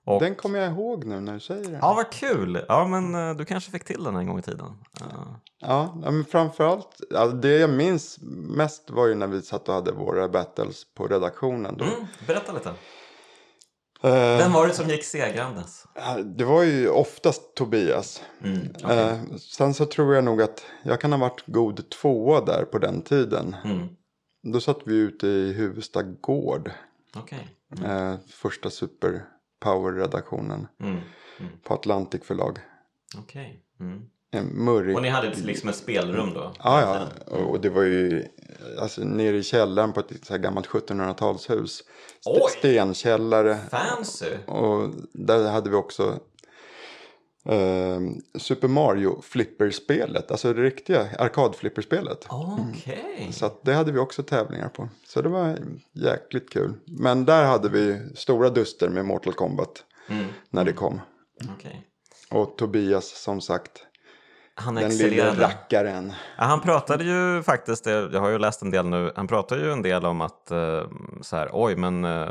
Speaker 1: Och,
Speaker 2: Den kommer jag ihåg nu när du säger det.
Speaker 1: Ja, vad kul! Ja, men uh, du kanske fick till den en gång i tiden. Uh,
Speaker 2: Ja, ja, men framförallt, ja, det jag minns mest var ju när vi satt och hade våra battles på redaktionen. Då.
Speaker 1: mm, berätta lite.
Speaker 2: Eh,
Speaker 1: Vem var det som gick segrandes?
Speaker 2: det var ju oftast Tobias.
Speaker 1: Mm.
Speaker 2: Eh, sen så tror jag nog att jag kan ha varit god tvåa där på den tiden.
Speaker 1: Mm,
Speaker 2: Då satt vi ute i Huvudsta Gård.
Speaker 1: okej.
Speaker 2: Eh, första Superpower-redaktionen
Speaker 1: Mm, mm,
Speaker 2: på Atlantic förlag.
Speaker 1: okej. Mm.
Speaker 2: En murrig.
Speaker 1: Och ni hade liksom ett spelrum då?
Speaker 2: Ja, ja. Och det var ju alltså, nere i källaren på ett så här gammalt 1700-talshus. St-
Speaker 1: Oj!
Speaker 2: Stenkällare.
Speaker 1: Fancy!
Speaker 2: Och där hade vi också eh, Super Mario flipperspelet. Alltså det riktiga arkadflipperspelet.
Speaker 1: Okej.
Speaker 2: Så att det hade vi också tävlingar på. Så det var jäkligt kul. Men där hade vi stora duster med Mortal Kombat
Speaker 1: Mm,
Speaker 2: när det kom.
Speaker 1: okej.
Speaker 2: Och Tobias som sagt,
Speaker 1: Han
Speaker 2: den lilla
Speaker 1: excellerade.
Speaker 2: rackaren.
Speaker 1: Ja, han pratade ju faktiskt, jag har ju läst en del nu, han pratade ju en del om att eh, så här, oj men eh,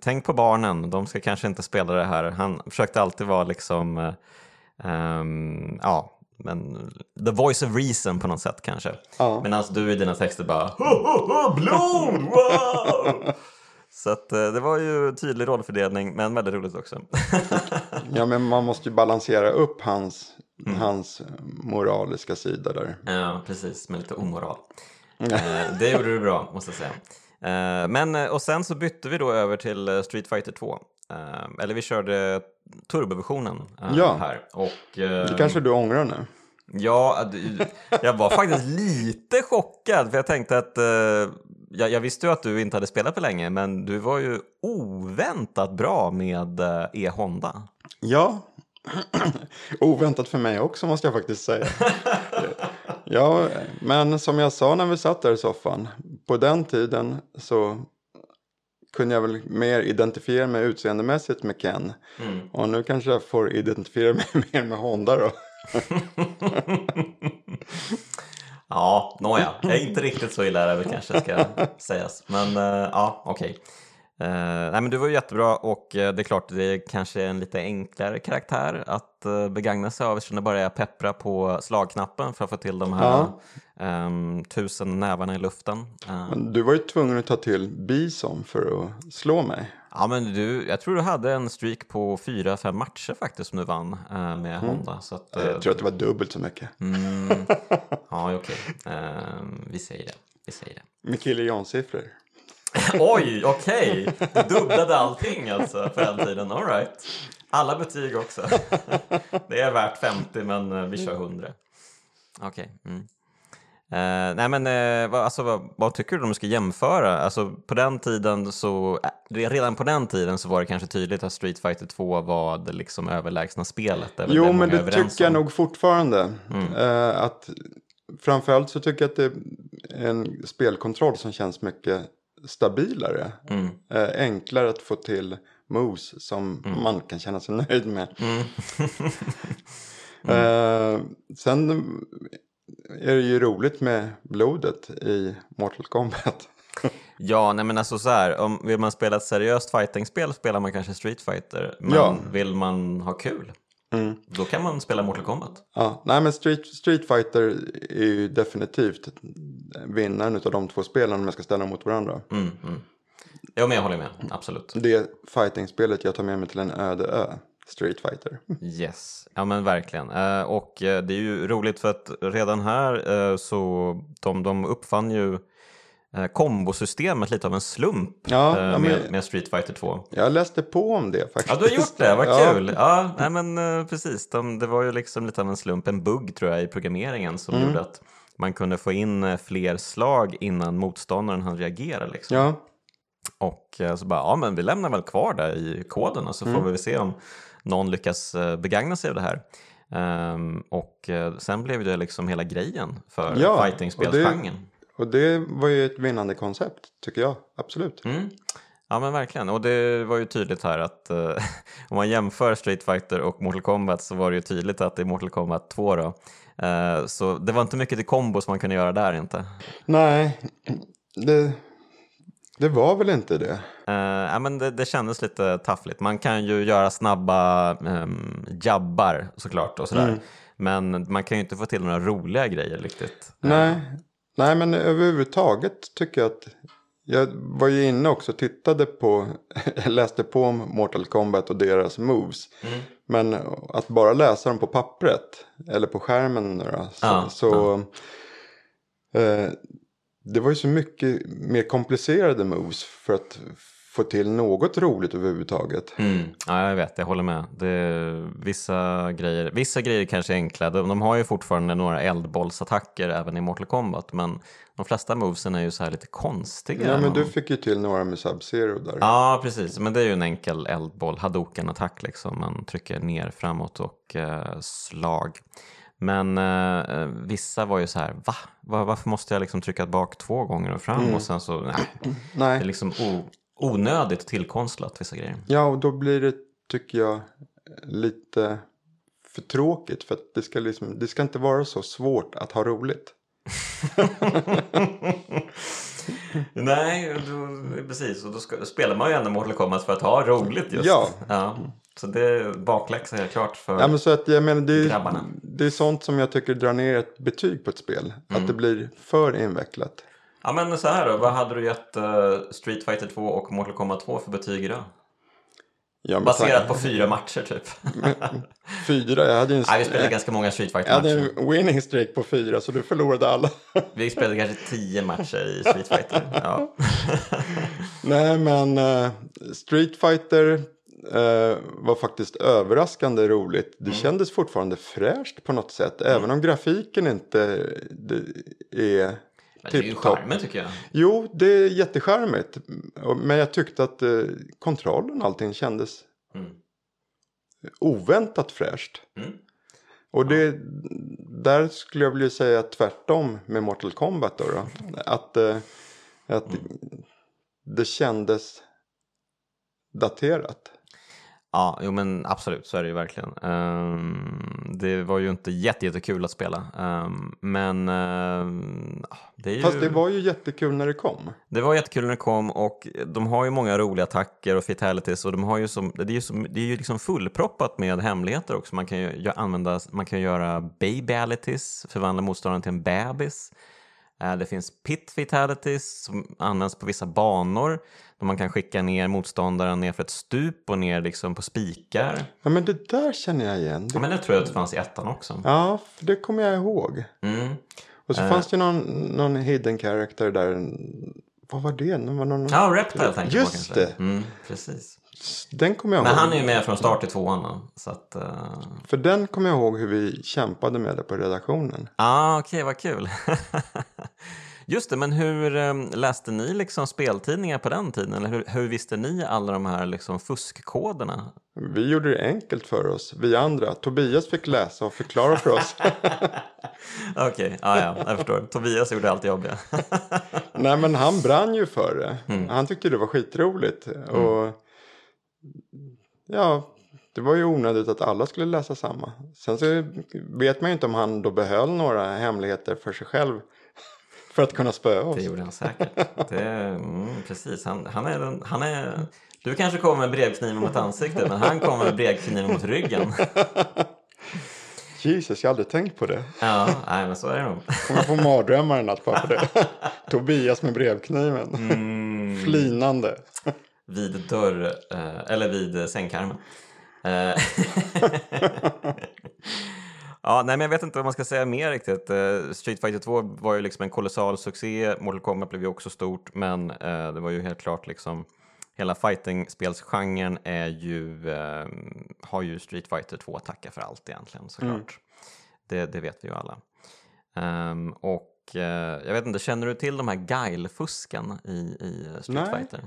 Speaker 1: tänk på barnen, de ska kanske inte spela det här. Han försökte alltid vara liksom, ehm, ja, men the voice of reason på något sätt kanske.
Speaker 2: Ja.
Speaker 1: Medan du i dina texter bara blod, wow! Så att, eh, det var ju tydlig rollfördelning men väldigt roligt också.
Speaker 2: Ja men man måste ju balansera upp hans, hans moraliska sida där.
Speaker 1: Ja, precis, med lite omoral. Eh, det gjorde du bra, måste jag säga. Eh, men, och sen så bytte vi då över till Street Fighter 2. Eh, eller vi körde turboversionen eh,
Speaker 2: Ja.
Speaker 1: här. Och, eh,
Speaker 2: Det kanske du ångrar nu?
Speaker 1: Ja, jag var faktiskt lite chockad för jag tänkte att eh, jag, jag visste ju att du inte hade spelat på länge men du var ju oväntat bra med eh, E-Honda.
Speaker 2: Ja. Oväntat för mig också måste jag faktiskt säga. ja, men som jag sa när vi satt där i soffan. På den tiden så kunde jag väl mer identifiera mig utseendemässigt med Ken.
Speaker 1: Mm.
Speaker 2: Och nu kanske jag får identifiera mig mer med Honda då.
Speaker 1: Ja, nåja. Jag är inte riktigt så illa är det väl kanske ska sägas. Men eh, ja, okej. Eh, nej men du var jättebra och eh, det är klart det är kanske en lite enklare karaktär att uh, begagna sig av eftersom det bara är att peppra på slagknappen för att få till de här
Speaker 2: Ja.
Speaker 1: ehm, tusen nävarna i luften.
Speaker 2: Men du var ju tvungen att ta till Bison för att slå mig.
Speaker 1: ja men du, jag tror du hade en streak på fyra, fem matcher faktiskt som du vann med Honda. Så att,
Speaker 2: Jag tror att det var dubbelt så mycket.
Speaker 1: mm, ja, okej. Ehm, vi säger det. Vi säger det.
Speaker 2: Med kille Jan-siffror.
Speaker 1: Oj, okej. Du dubblade allting alltså på den tiden. All right. Alla betyg också. Det är värt 50 men eh, vi kör 100. Okej. Mm. Eh, nej men eh, vad, alltså, vad, vad tycker du du ska jämföra? Alltså på den tiden så, eh, redan på den tiden så var det kanske tydligt att Street Fighter 2 var det liksom överlägsna spelet.
Speaker 2: Jo, men det tycker jag nog fortfarande.
Speaker 1: Mm.
Speaker 2: Eh, att framförallt så tycker jag att det är en spelkontroll som känns mycket stabilare.
Speaker 1: Mm.
Speaker 2: Eh, enklare att få till moves som man kan känna sig nöjd med.
Speaker 1: Mm.
Speaker 2: Eh, sen är det ju roligt med blodet i Mortal Kombat.
Speaker 1: Ja, nej men alltså så här, om vill man spela ett seriöst fightingspel spelar man kanske Street Fighter. Men
Speaker 2: Ja.
Speaker 1: vill man ha kul,
Speaker 2: Mm.
Speaker 1: då kan man spela Mortal Kombat.
Speaker 2: Ja, nej men Street, Street Fighter är ju definitivt vinnaren av de två spelen om jag ska ställa dem mot varandra.
Speaker 1: Mm, mm. Ja, men jag håller med. Absolut.
Speaker 2: Det fighting-spelet jag tar med mig till en öde ö. Street Fighter.
Speaker 1: Yes, ja men verkligen. Eh, och eh, det är ju roligt för att redan här eh, så de, de uppfann ju kombosystemet lite av en slump
Speaker 2: Ja,
Speaker 1: eh,
Speaker 2: ja,
Speaker 1: med,
Speaker 2: men-
Speaker 1: med Street Fighter 2.
Speaker 2: Jag läste på om det faktiskt.
Speaker 1: Ja, du har gjort det, vad
Speaker 2: Ja.
Speaker 1: kul! Ja, nej, men eh, precis. De, det var ju liksom lite av en slump, en bugg tror jag i programmeringen som
Speaker 2: Mm.
Speaker 1: gjorde att man kunde få in eh, fler slag innan motståndaren hann reagera. Liksom.
Speaker 2: Ja,
Speaker 1: Och eh, så bara, ja men vi lämnar väl kvar det i koden och så
Speaker 2: Mm.
Speaker 1: får vi se om någon lyckas eh, begagna sig av det här. Ehm, och eh, sen blev det liksom hela grejen för
Speaker 2: Ja,
Speaker 1: fightingspelsgenren.
Speaker 2: Och det var ju ett vinnande koncept tycker jag. Absolut.
Speaker 1: Mm. Ja men verkligen, och det var ju tydligt här att eh, om man jämför Street Fighter och Mortal Kombat så var det ju tydligt att det är Mortal Kombat 2 då. Eh, så det var inte mycket till kombos man kunde göra där inte.
Speaker 2: Nej, det, det var väl inte det.
Speaker 1: Uh, ja, men det, det kändes lite taffligt. Man kan ju göra snabba um, jabbar såklart och sådär.
Speaker 2: Mm.
Speaker 1: Men man kan ju inte få till några roliga grejer riktigt.
Speaker 2: Nej, nej men överhuvudtaget tycker jag att jag var ju inne också och tittade på, läste på om Mortal Kombat och deras moves.
Speaker 1: Mm.
Speaker 2: Men att bara läsa dem på pappret eller på skärmen då, så,
Speaker 1: Ja,
Speaker 2: så eh, det var ju så mycket mer komplicerade moves för att få till något roligt överhuvudtaget.
Speaker 1: Mm. Ja, jag vet, jag håller med. Det, vissa, grejer, vissa grejer kanske är enkla. De, de har ju fortfarande några eldbollsattacker även i Mortal Kombat. Men de flesta movesen är ju så här lite konstiga.
Speaker 2: Ja men du fick ju till några med Sub-Zero där.
Speaker 1: Ja, precis. Men det är ju en enkel eldboll, hadoken-attack liksom. Man trycker ner, framåt och eh, slag. Men eh, vissa var ju så här, va? Va- Varför måste jag liksom trycka bak två gånger och fram? Och sen så, nej. Det är
Speaker 2: Nej,
Speaker 1: liksom o, onödigt tillkonstlat vissa grejer.
Speaker 2: ja och då blir det tycker jag lite för tråkigt. För det ska, liksom, det ska inte vara så svårt att ha roligt.
Speaker 1: Nej, då, precis. Och då ska, spelar man ju ändå Mortal Kombat för att ha roligt just.
Speaker 2: Ja.
Speaker 1: ja. Så det är bakläxa helt klart för...
Speaker 2: Ja, men så att jag menar, det, är,
Speaker 1: Grabbarna.
Speaker 2: det är sånt som jag tycker drar ner ett betyg på ett spel.
Speaker 1: Mm.
Speaker 2: Att det blir för invecklat.
Speaker 1: Ja men så här då, vad hade du gett eh, Street Fighter 2 och Mortal Kombat 2 för betyg idag?
Speaker 2: Ja,
Speaker 1: Baserat på fyra matcher typ.
Speaker 2: Fyra, jag hade ju en,
Speaker 1: Nej, vi spelade ganska många Street
Speaker 2: jag hade en winning streak på fyra så du förlorade alla.
Speaker 1: Vi spelade kanske tio matcher i Street Fighter. Ja.
Speaker 2: Nej men eh, Street Fighter eh, var faktiskt överraskande roligt.
Speaker 1: Mm.
Speaker 2: Det kändes fortfarande fräscht på något sätt. Även om grafiken inte är
Speaker 1: Men det är ju
Speaker 2: tipptopp.
Speaker 1: charmen tycker jag.
Speaker 2: Jo, det är jättecharmigt. Men jag tyckte att eh, kontrollen och allting kändes
Speaker 1: Mm.
Speaker 2: oväntat fräscht.
Speaker 1: Mm.
Speaker 2: Och det, där skulle jag vilja säga tvärtom med Mortal Kombat då. då. Att, eh, att det kändes daterat.
Speaker 1: Ja, jo men absolut, så är det ju verkligen. Ehm, det var ju inte jätte, jättekul att spela. Ehm, men ja, det är ju...
Speaker 2: Fast det var ju jättekul när det kom.
Speaker 1: Det var jättekul när det kom och de har ju många roliga attacker och fatalities och de har ju som, det är ju, som, det är ju liksom fullproppat med hemligheter också. Man kan ju använda, man kan göra babalities, förvandla motståndaren till en bebis. Det finns pit fatalities som används på vissa banor då man kan skicka ner motståndaren ner för ett stup och ner liksom på spikar.
Speaker 2: Ja men det där känner jag igen.
Speaker 1: Ja,
Speaker 2: Det,
Speaker 1: men det tror jag att det fanns i ettan också.
Speaker 2: ja, för det kommer jag ihåg.
Speaker 1: Mm.
Speaker 2: Och så
Speaker 1: Eh.
Speaker 2: fanns det någon, någon hidden character där. Vad var det? Det var någon,
Speaker 1: Ja, Reptile tänker jag på
Speaker 2: Just
Speaker 1: kanske.
Speaker 2: det.
Speaker 1: Mm, precis.
Speaker 2: Den kommer jag
Speaker 1: Men
Speaker 2: ihåg.
Speaker 1: han är ju med från start i tvåan så att... eh,
Speaker 2: För den kommer jag ihåg hur vi kämpade med det på redaktionen.
Speaker 1: Ah, okej, vad kul. Just det, men hur eh, läste ni liksom speltidningar på den tiden? Eller hur, hur visste ni alla de här liksom fuskkoderna?
Speaker 2: Vi gjorde det enkelt för oss, vi andra. Tobias fick läsa och förklara för oss.
Speaker 1: Okej, ah, ja, jag förstår. Tobias gjorde allt jobbiga.
Speaker 2: Nej men han brann ju för det.
Speaker 1: Mm.
Speaker 2: Han tyckte det var skitroligt. Och ja, det var ju onödigt att alla skulle läsa samma. Sen så vet man ju inte om han då behöll några hemligheter för sig själv. För att kunna spöa oss.
Speaker 1: Det gjorde han säkert. Det, mm, precis, han, han, är, den- han är... Du kanske kommer med brevkniven mot ansiktet, men han kommer med brevkniven mot ryggen.
Speaker 2: Jesus, jag har aldrig tänkt på det.
Speaker 1: Ja, nej, men så är det nog.
Speaker 2: Kommer få mardrömmar en natt bara för det. Tobias med brevkniven.
Speaker 1: Mm,
Speaker 2: Flinande.
Speaker 1: vid dörr, eh, eller vid sängkarmen. Ja, nej, men jag vet inte vad man ska säga mer riktigt. Eh, Street Fighter 2 var ju liksom en kolossal succé. Mortal Kombat blev ju också stort, men eh, det var ju helt klart liksom hela fighting-spelsgenren är ju, eh, har ju Street Fighter 2 att tacka för allt egentligen såklart.
Speaker 2: Mm.
Speaker 1: Det, det vet vi ju alla. Ehm, och jag vet inte, känner du till de här guile-fusken i, i Street
Speaker 2: Nej.
Speaker 1: Fighter?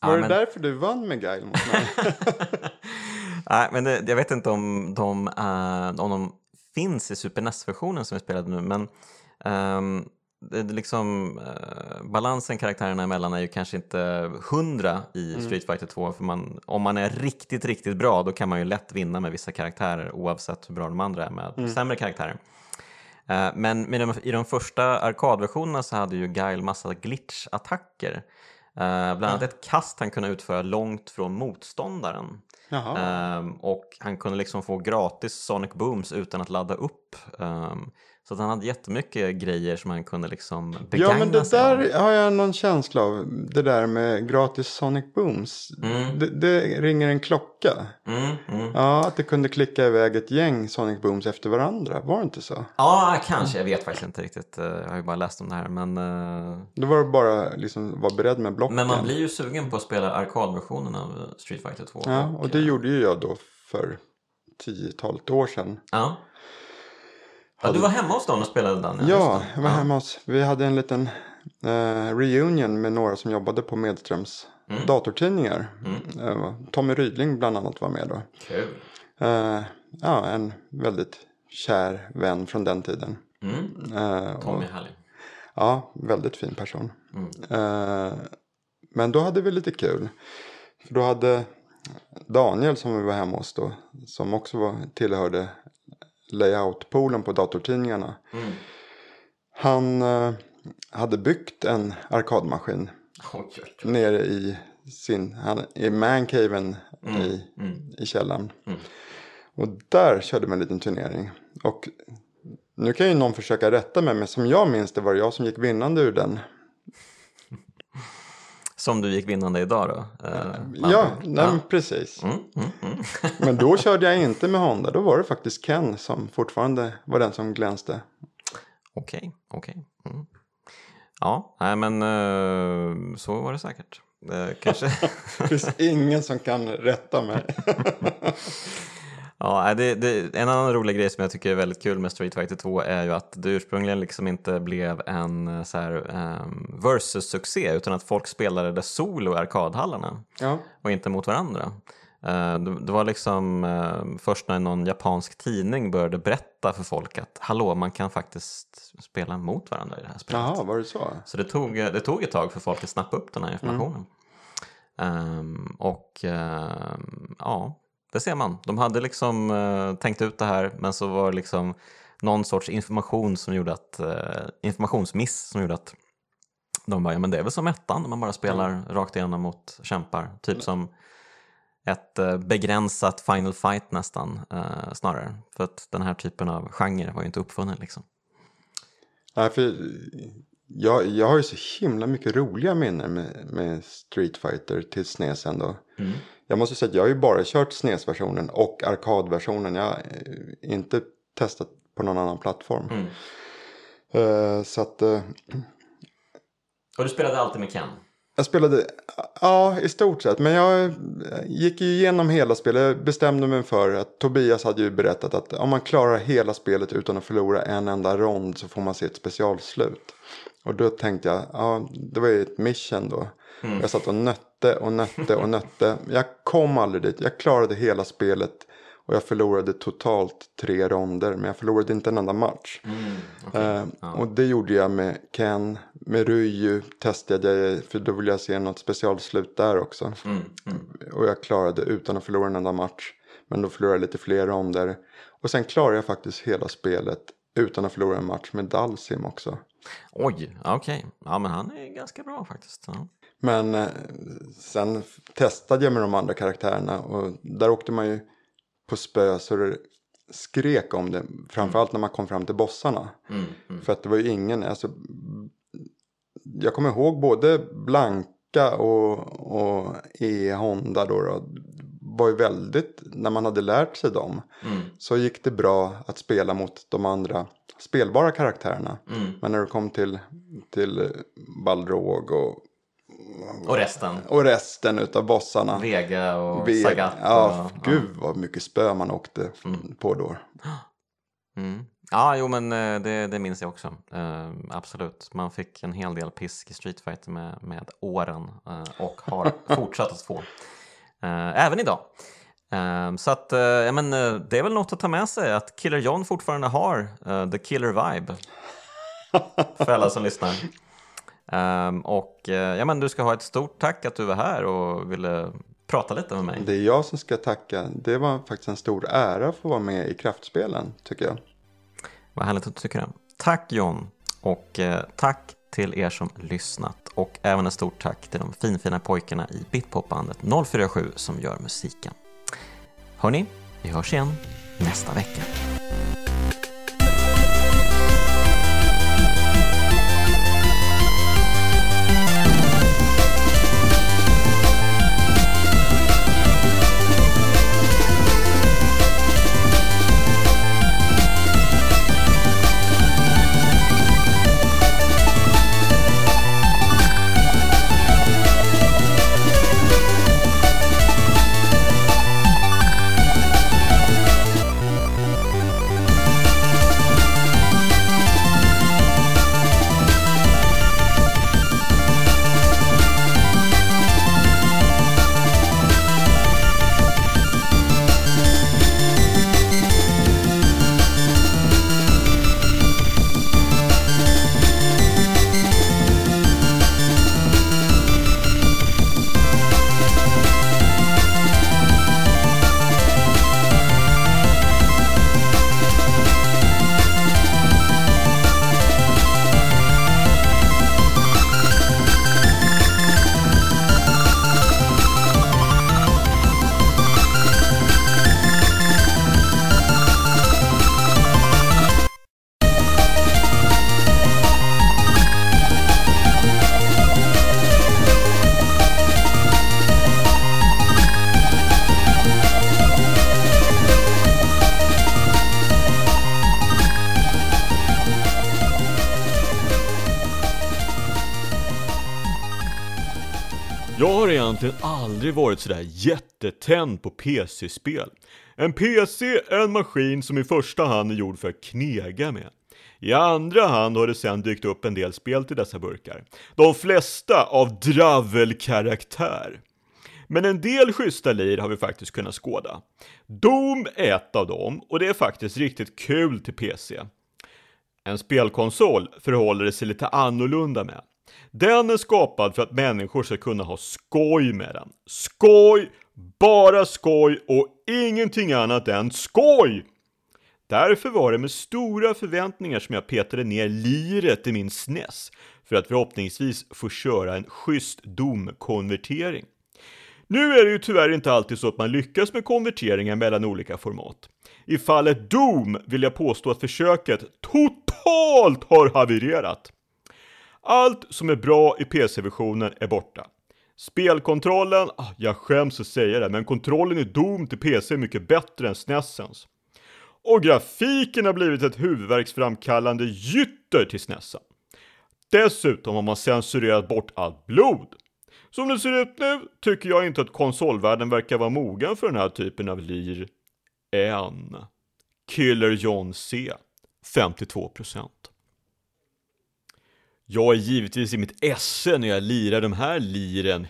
Speaker 2: Var
Speaker 1: Ja,
Speaker 2: det
Speaker 1: men-
Speaker 2: därför du vann med Guile mot mig?
Speaker 1: Nej, men det, jag vet inte om de, eh, om de finns i Super NES-versionen som vi spelade nu, men ehm, det, det liksom, eh, balansen karaktärerna emellan är ju kanske inte hundra i
Speaker 2: Mm.
Speaker 1: Street Fighter 2, för man, om man är riktigt, riktigt bra då kan man ju lätt vinna med vissa karaktärer oavsett hur bra de andra är med
Speaker 2: Mm.
Speaker 1: sämre karaktärer. Eh, Men de, i de första arkadversionerna så hade ju Guile massa glitch-attacker. Eh, bland annat ett kast han kunde utföra långt från motståndaren.
Speaker 2: Jaha.
Speaker 1: Ehm, och han kunde liksom få gratis Sonic Booms utan att ladda upp. Så att han hade jättemycket grejer som han kunde liksom begagna
Speaker 2: Ja men det
Speaker 1: sig av.
Speaker 2: där har jag någon känsla av. Det där med gratis Sonic Booms.
Speaker 1: Mm.
Speaker 2: Det, det ringer en klocka.
Speaker 1: Mm, mm.
Speaker 2: Ja, att det kunde klicka iväg ett gäng Sonic Booms efter varandra. Var det inte så?
Speaker 1: Ja, kanske. Jag vet faktiskt inte riktigt. Eh, Jag har ju bara läst om det här. Men, eh,
Speaker 2: Då var det bara liksom vara beredd med blocken.
Speaker 1: men man blir ju sugen på att spela arkadversionen av Street Fighter 2.
Speaker 2: Ja, och det gjorde ju jag då för tiotalet år sedan.
Speaker 1: Ja. Ja. Du var hemma hos dem och spelade den?
Speaker 2: Ja, jag var hemma hos, vi hade en liten eh, reunion med några som jobbade på Medströms
Speaker 1: Mm.
Speaker 2: datortidningar.
Speaker 1: Mm.
Speaker 2: Eh, Tommy Rydling bland annat var med då.
Speaker 1: Kul.
Speaker 2: Eh, ja, en väldigt kär vän från den tiden.
Speaker 1: Mm.
Speaker 2: Eh, och,
Speaker 1: Tommy är härlig.
Speaker 2: ja, väldigt fin person.
Speaker 1: Mm.
Speaker 2: Eh, men då hade vi lite kul. För då hade Daniel som vi var hemma hos då, som också var, tillhörde layout-poolen på datortidningarna.
Speaker 1: Mm.
Speaker 2: Han eh, hade byggt en arkadmaskin
Speaker 1: oj.
Speaker 2: nere i sin, han, i mancaven
Speaker 1: Mm.
Speaker 2: i,
Speaker 1: Mm.
Speaker 2: i källaren.
Speaker 1: Mm.
Speaker 2: Och där körde man en liten turnering. Och nu kan ju någon försöka rätta mig, men som jag minns det var det jag som gick vinnande ur den.
Speaker 1: Som du gick vinnande idag då? Eh,
Speaker 2: Ja,
Speaker 1: man-
Speaker 2: nej, men precis.
Speaker 1: Mm, mm, mm.
Speaker 2: Men då körde jag inte med Honda. Då var det faktiskt Ken som fortfarande var den som glänste.
Speaker 1: Okej, okej. Mm. Ja, nej men eh, så var det säkert. Eh, kanske.
Speaker 2: Det finns ingen som kan rätta mig.
Speaker 1: ja, det, det, en annan rolig grej som jag tycker är väldigt kul med Street Fighter 2 är ju att det ursprungligen liksom inte blev en eh, så här, um, versus-succé utan att folk spelade det solo i arkadhallarna
Speaker 2: Ja,
Speaker 1: och inte mot varandra. Eh, det, det var liksom eh, först när någon japansk tidning började berätta för folk att hallå, man kan faktiskt spela mot varandra i det här spelet.
Speaker 2: jaha, var det så?
Speaker 1: Så det tog, det tog ett tag för folk att snappa upp den här informationen. Ehm, och ehm, ja, det ser man. De hade liksom eh, tänkt ut det här men så var det liksom någon sorts information som gjorde att, eh, informationsmiss som gjorde att de bara, ja men det är väl som ettan när man bara spelar rakt igenom mot kämpar. Typ som ett eh, begränsat Final Fight nästan eh, snarare. För att den här typen av genre var ju inte uppfunnen liksom.
Speaker 2: Nej, för jag, jag har ju så himla mycket roliga minnen med, med Street Fighter till SNES ändå.
Speaker 1: Mm.
Speaker 2: Jag måste säga att jag har ju bara kört SNES-versionen och arkadversionen. Jag har eh, inte testat på någon annan plattform.
Speaker 1: Mm.
Speaker 2: Eh, så att eh,
Speaker 1: Och du spelade alltid med Ken?
Speaker 2: Jag spelade, ja i stort sett. Men jag gick ju igenom hela spelet. Jag bestämde mig för att Tobias hade ju berättat att om man klarar hela spelet utan att förlora en enda rond så får man se ett specialslut. Och då tänkte jag, ja det var ju ett mission då.
Speaker 1: Mm.
Speaker 2: Jag satt och nötte och nötte och nötte. Jag kom aldrig dit. Jag klarade hela spelet. Och jag förlorade totalt tre ronder. Men jag förlorade inte en enda match.
Speaker 1: Mm, okej.
Speaker 2: Eh,
Speaker 1: Ja.
Speaker 2: Och det gjorde jag med Ken. Med Ryu testade jag. För då ville jag se något specialslut där också.
Speaker 1: Mm, mm.
Speaker 2: Och jag klarade utan att förlora en enda match. Men då förlorade jag lite fler ronder. Och sen klarade jag faktiskt hela spelet. Utan att förlora en match med Dalsim också.
Speaker 1: Oj, okej. Ja, men han är ganska bra faktiskt. Ja.
Speaker 2: Men eh, sen testade jag med de andra karaktärerna och där åkte man ju på spö så det skrek om det. Framförallt när man kom fram till bossarna.
Speaker 1: Mm, mm.
Speaker 2: För att det var ju ingen, alltså. Jag kommer ihåg både Blanka och, och E Honda då, då var ju väldigt, när man hade lärt sig dem
Speaker 1: Mm.
Speaker 2: så gick det bra att spela mot de andra spelbara karaktärerna.
Speaker 1: Mm.
Speaker 2: Men när du kom till, till Balrog och,
Speaker 1: Och resten.
Speaker 2: och resten utav bossarna.
Speaker 1: Vega och
Speaker 2: Ve-
Speaker 1: Sagat.
Speaker 2: Ja,
Speaker 1: och,
Speaker 2: gud vad mycket spö man åkte
Speaker 1: Mm.
Speaker 2: på då.
Speaker 1: Mm. Ja, jo men eh, det, det minns jag också. Eh, absolut. Man fick en hel del pisk i Street Fighter med, med åren eh, och har fortsatt att få. Eh, även idag. Så att, ja, men, det är väl något att ta med sig att Killer John fortfarande har the killer vibe. För alla som lyssnar. Ehm, och eh, ja, men du ska ha ett stort tack att du var här och ville prata lite med mig.
Speaker 2: Det är jag som ska tacka. Det var faktiskt en stor ära att få vara med i kraftspelen tycker jag.
Speaker 1: Vad härligt att du tycker det. Tack John och eh, tack till er som lyssnat och även ett stort tack till de finfina pojkarna i Bitpopbandet 047 som gör musiken. Hörni, vi hörs igen nästa vecka.
Speaker 3: Aldrig varit sådär jättetänd på PC-spel. En PC är en maskin som i första hand är gjord för att knega med. I andra hand har det sen dykt upp en del spel till dessa burkar. De flesta av dravelkaraktär. Men en del schyssta lir har vi faktiskt kunnat skåda. Doom är ett av dem och det är faktiskt riktigt kul till PC. En spelkonsol förhåller det sig lite annorlunda med. Den är skapad för att människor ska kunna ha skoj med den. Skoj, bara skoj och ingenting annat än skoj! Därför var det med stora förväntningar som jag petade ner liret i min SNES för att förhoppningsvis få köra en schysst domkonvertering. Nu är det ju tyvärr inte alltid så att man lyckas med konverteringar mellan olika format. I fallet Doom vill jag påstå att försöket totalt har havererat. Allt som är bra i PC-versionen är borta. Spelkontrollen, ah, jag skäms att säga det, men kontrollen i Doom till PC är mycket bättre än SNESens. Och grafiken har blivit ett huvudvärksframkallande gytter till SNESen. Dessutom har man censurerat bort allt blod. Som det ser ut nu tycker jag inte att konsolvärlden verkar vara mogen för den här typen av lir än. Killer John C. 52%. Jag är givetvis i mitt esse när jag lirar de här liren.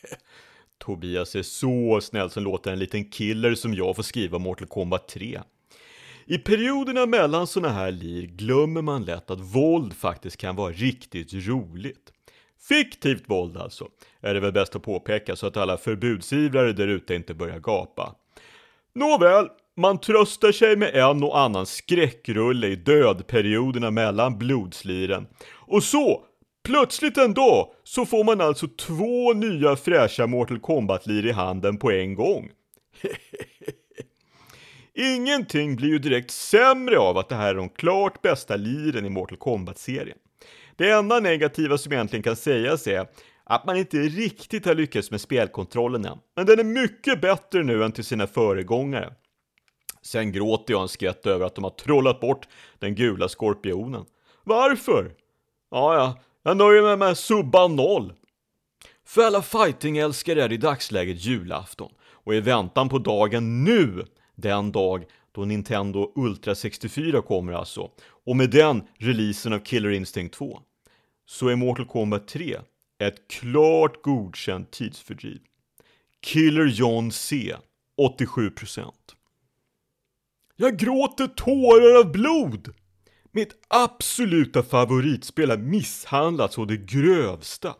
Speaker 3: Tobias är så snäll som låter en liten killer som jag få skriva Mortal Kombat 3. I perioderna mellan såna här lir glömmer man lätt att våld faktiskt kan vara riktigt roligt. Fiktivt våld alltså, är det väl bäst att påpeka så att alla förbudsivrare där ute inte börjar gapa. Nåväl, man tröstar sig med en och annan skräckrulle i dödperioderna mellan blodsliren. Och så, plötsligt en dag, så får man alltså två nya fräscha Mortal Kombat-lir i handen på en gång. Ingenting blir ju direkt sämre av att det här är de klart bästa liren i Mortal Kombat-serien. Det enda negativa som egentligen kan sägas är att man inte riktigt har lyckats med spelkontrollen än, men den är mycket bättre nu än till sina föregångare. Sen gråter jag en skvätt över att de har trollat bort den gula skorpionen. Varför? Ja, ja, jag nöjer mig med subba noll. För alla fightingälskare är det i dagsläget julafton och i väntan på dagen nu, den dag då Nintendo Ultra 64 kommer alltså, och med den releasen av Killer Instinct 2, så är Mortal Kombat 3 ett klart godkänt tidsfördriv. Killer John C, 87%. Jag gråter tårar av blod! Mitt absoluta favoritspel har misshandlats å det grövsta.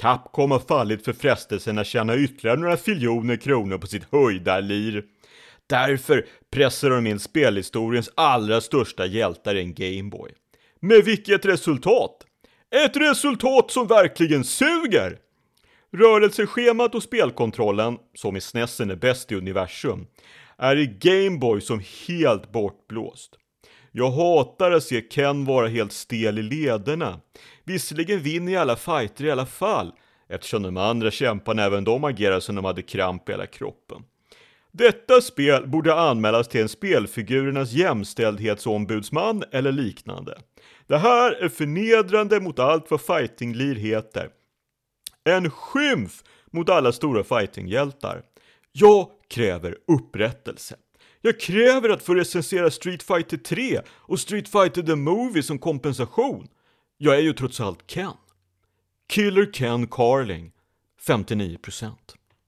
Speaker 3: Capcom har fallit för frestelsen att tjäna ytterligare några filjoner kronor på sitt höjdarlir. Därför pressar de in spelhistoriens allra största hjältar i en Gameboy. Med vilket resultat? Ett resultat som verkligen suger! Rörelseschemat och spelkontrollen, som i Snessen är bäst i universum, är i Gameboy som helt bortblåst. Jag hatar att se Ken vara helt stel i lederna. Visserligen vinner jag alla fighter i alla fall, eftersom de andra kämparna även de agerar som de hade kramp i hela kroppen. Detta spel borde anmälas till en spelfigurernas jämställdhetsombudsman eller liknande. Det här är förnedrande mot allt vad fightinglir heter. En skymf mot alla stora fightinghjältar. Jag kräver upprättelse. Jag kräver att få recensera Street Fighter 3 och Street Fighter The Movie som kompensation. Jag är ju trots allt Ken. Killer Ken Carling, 59%.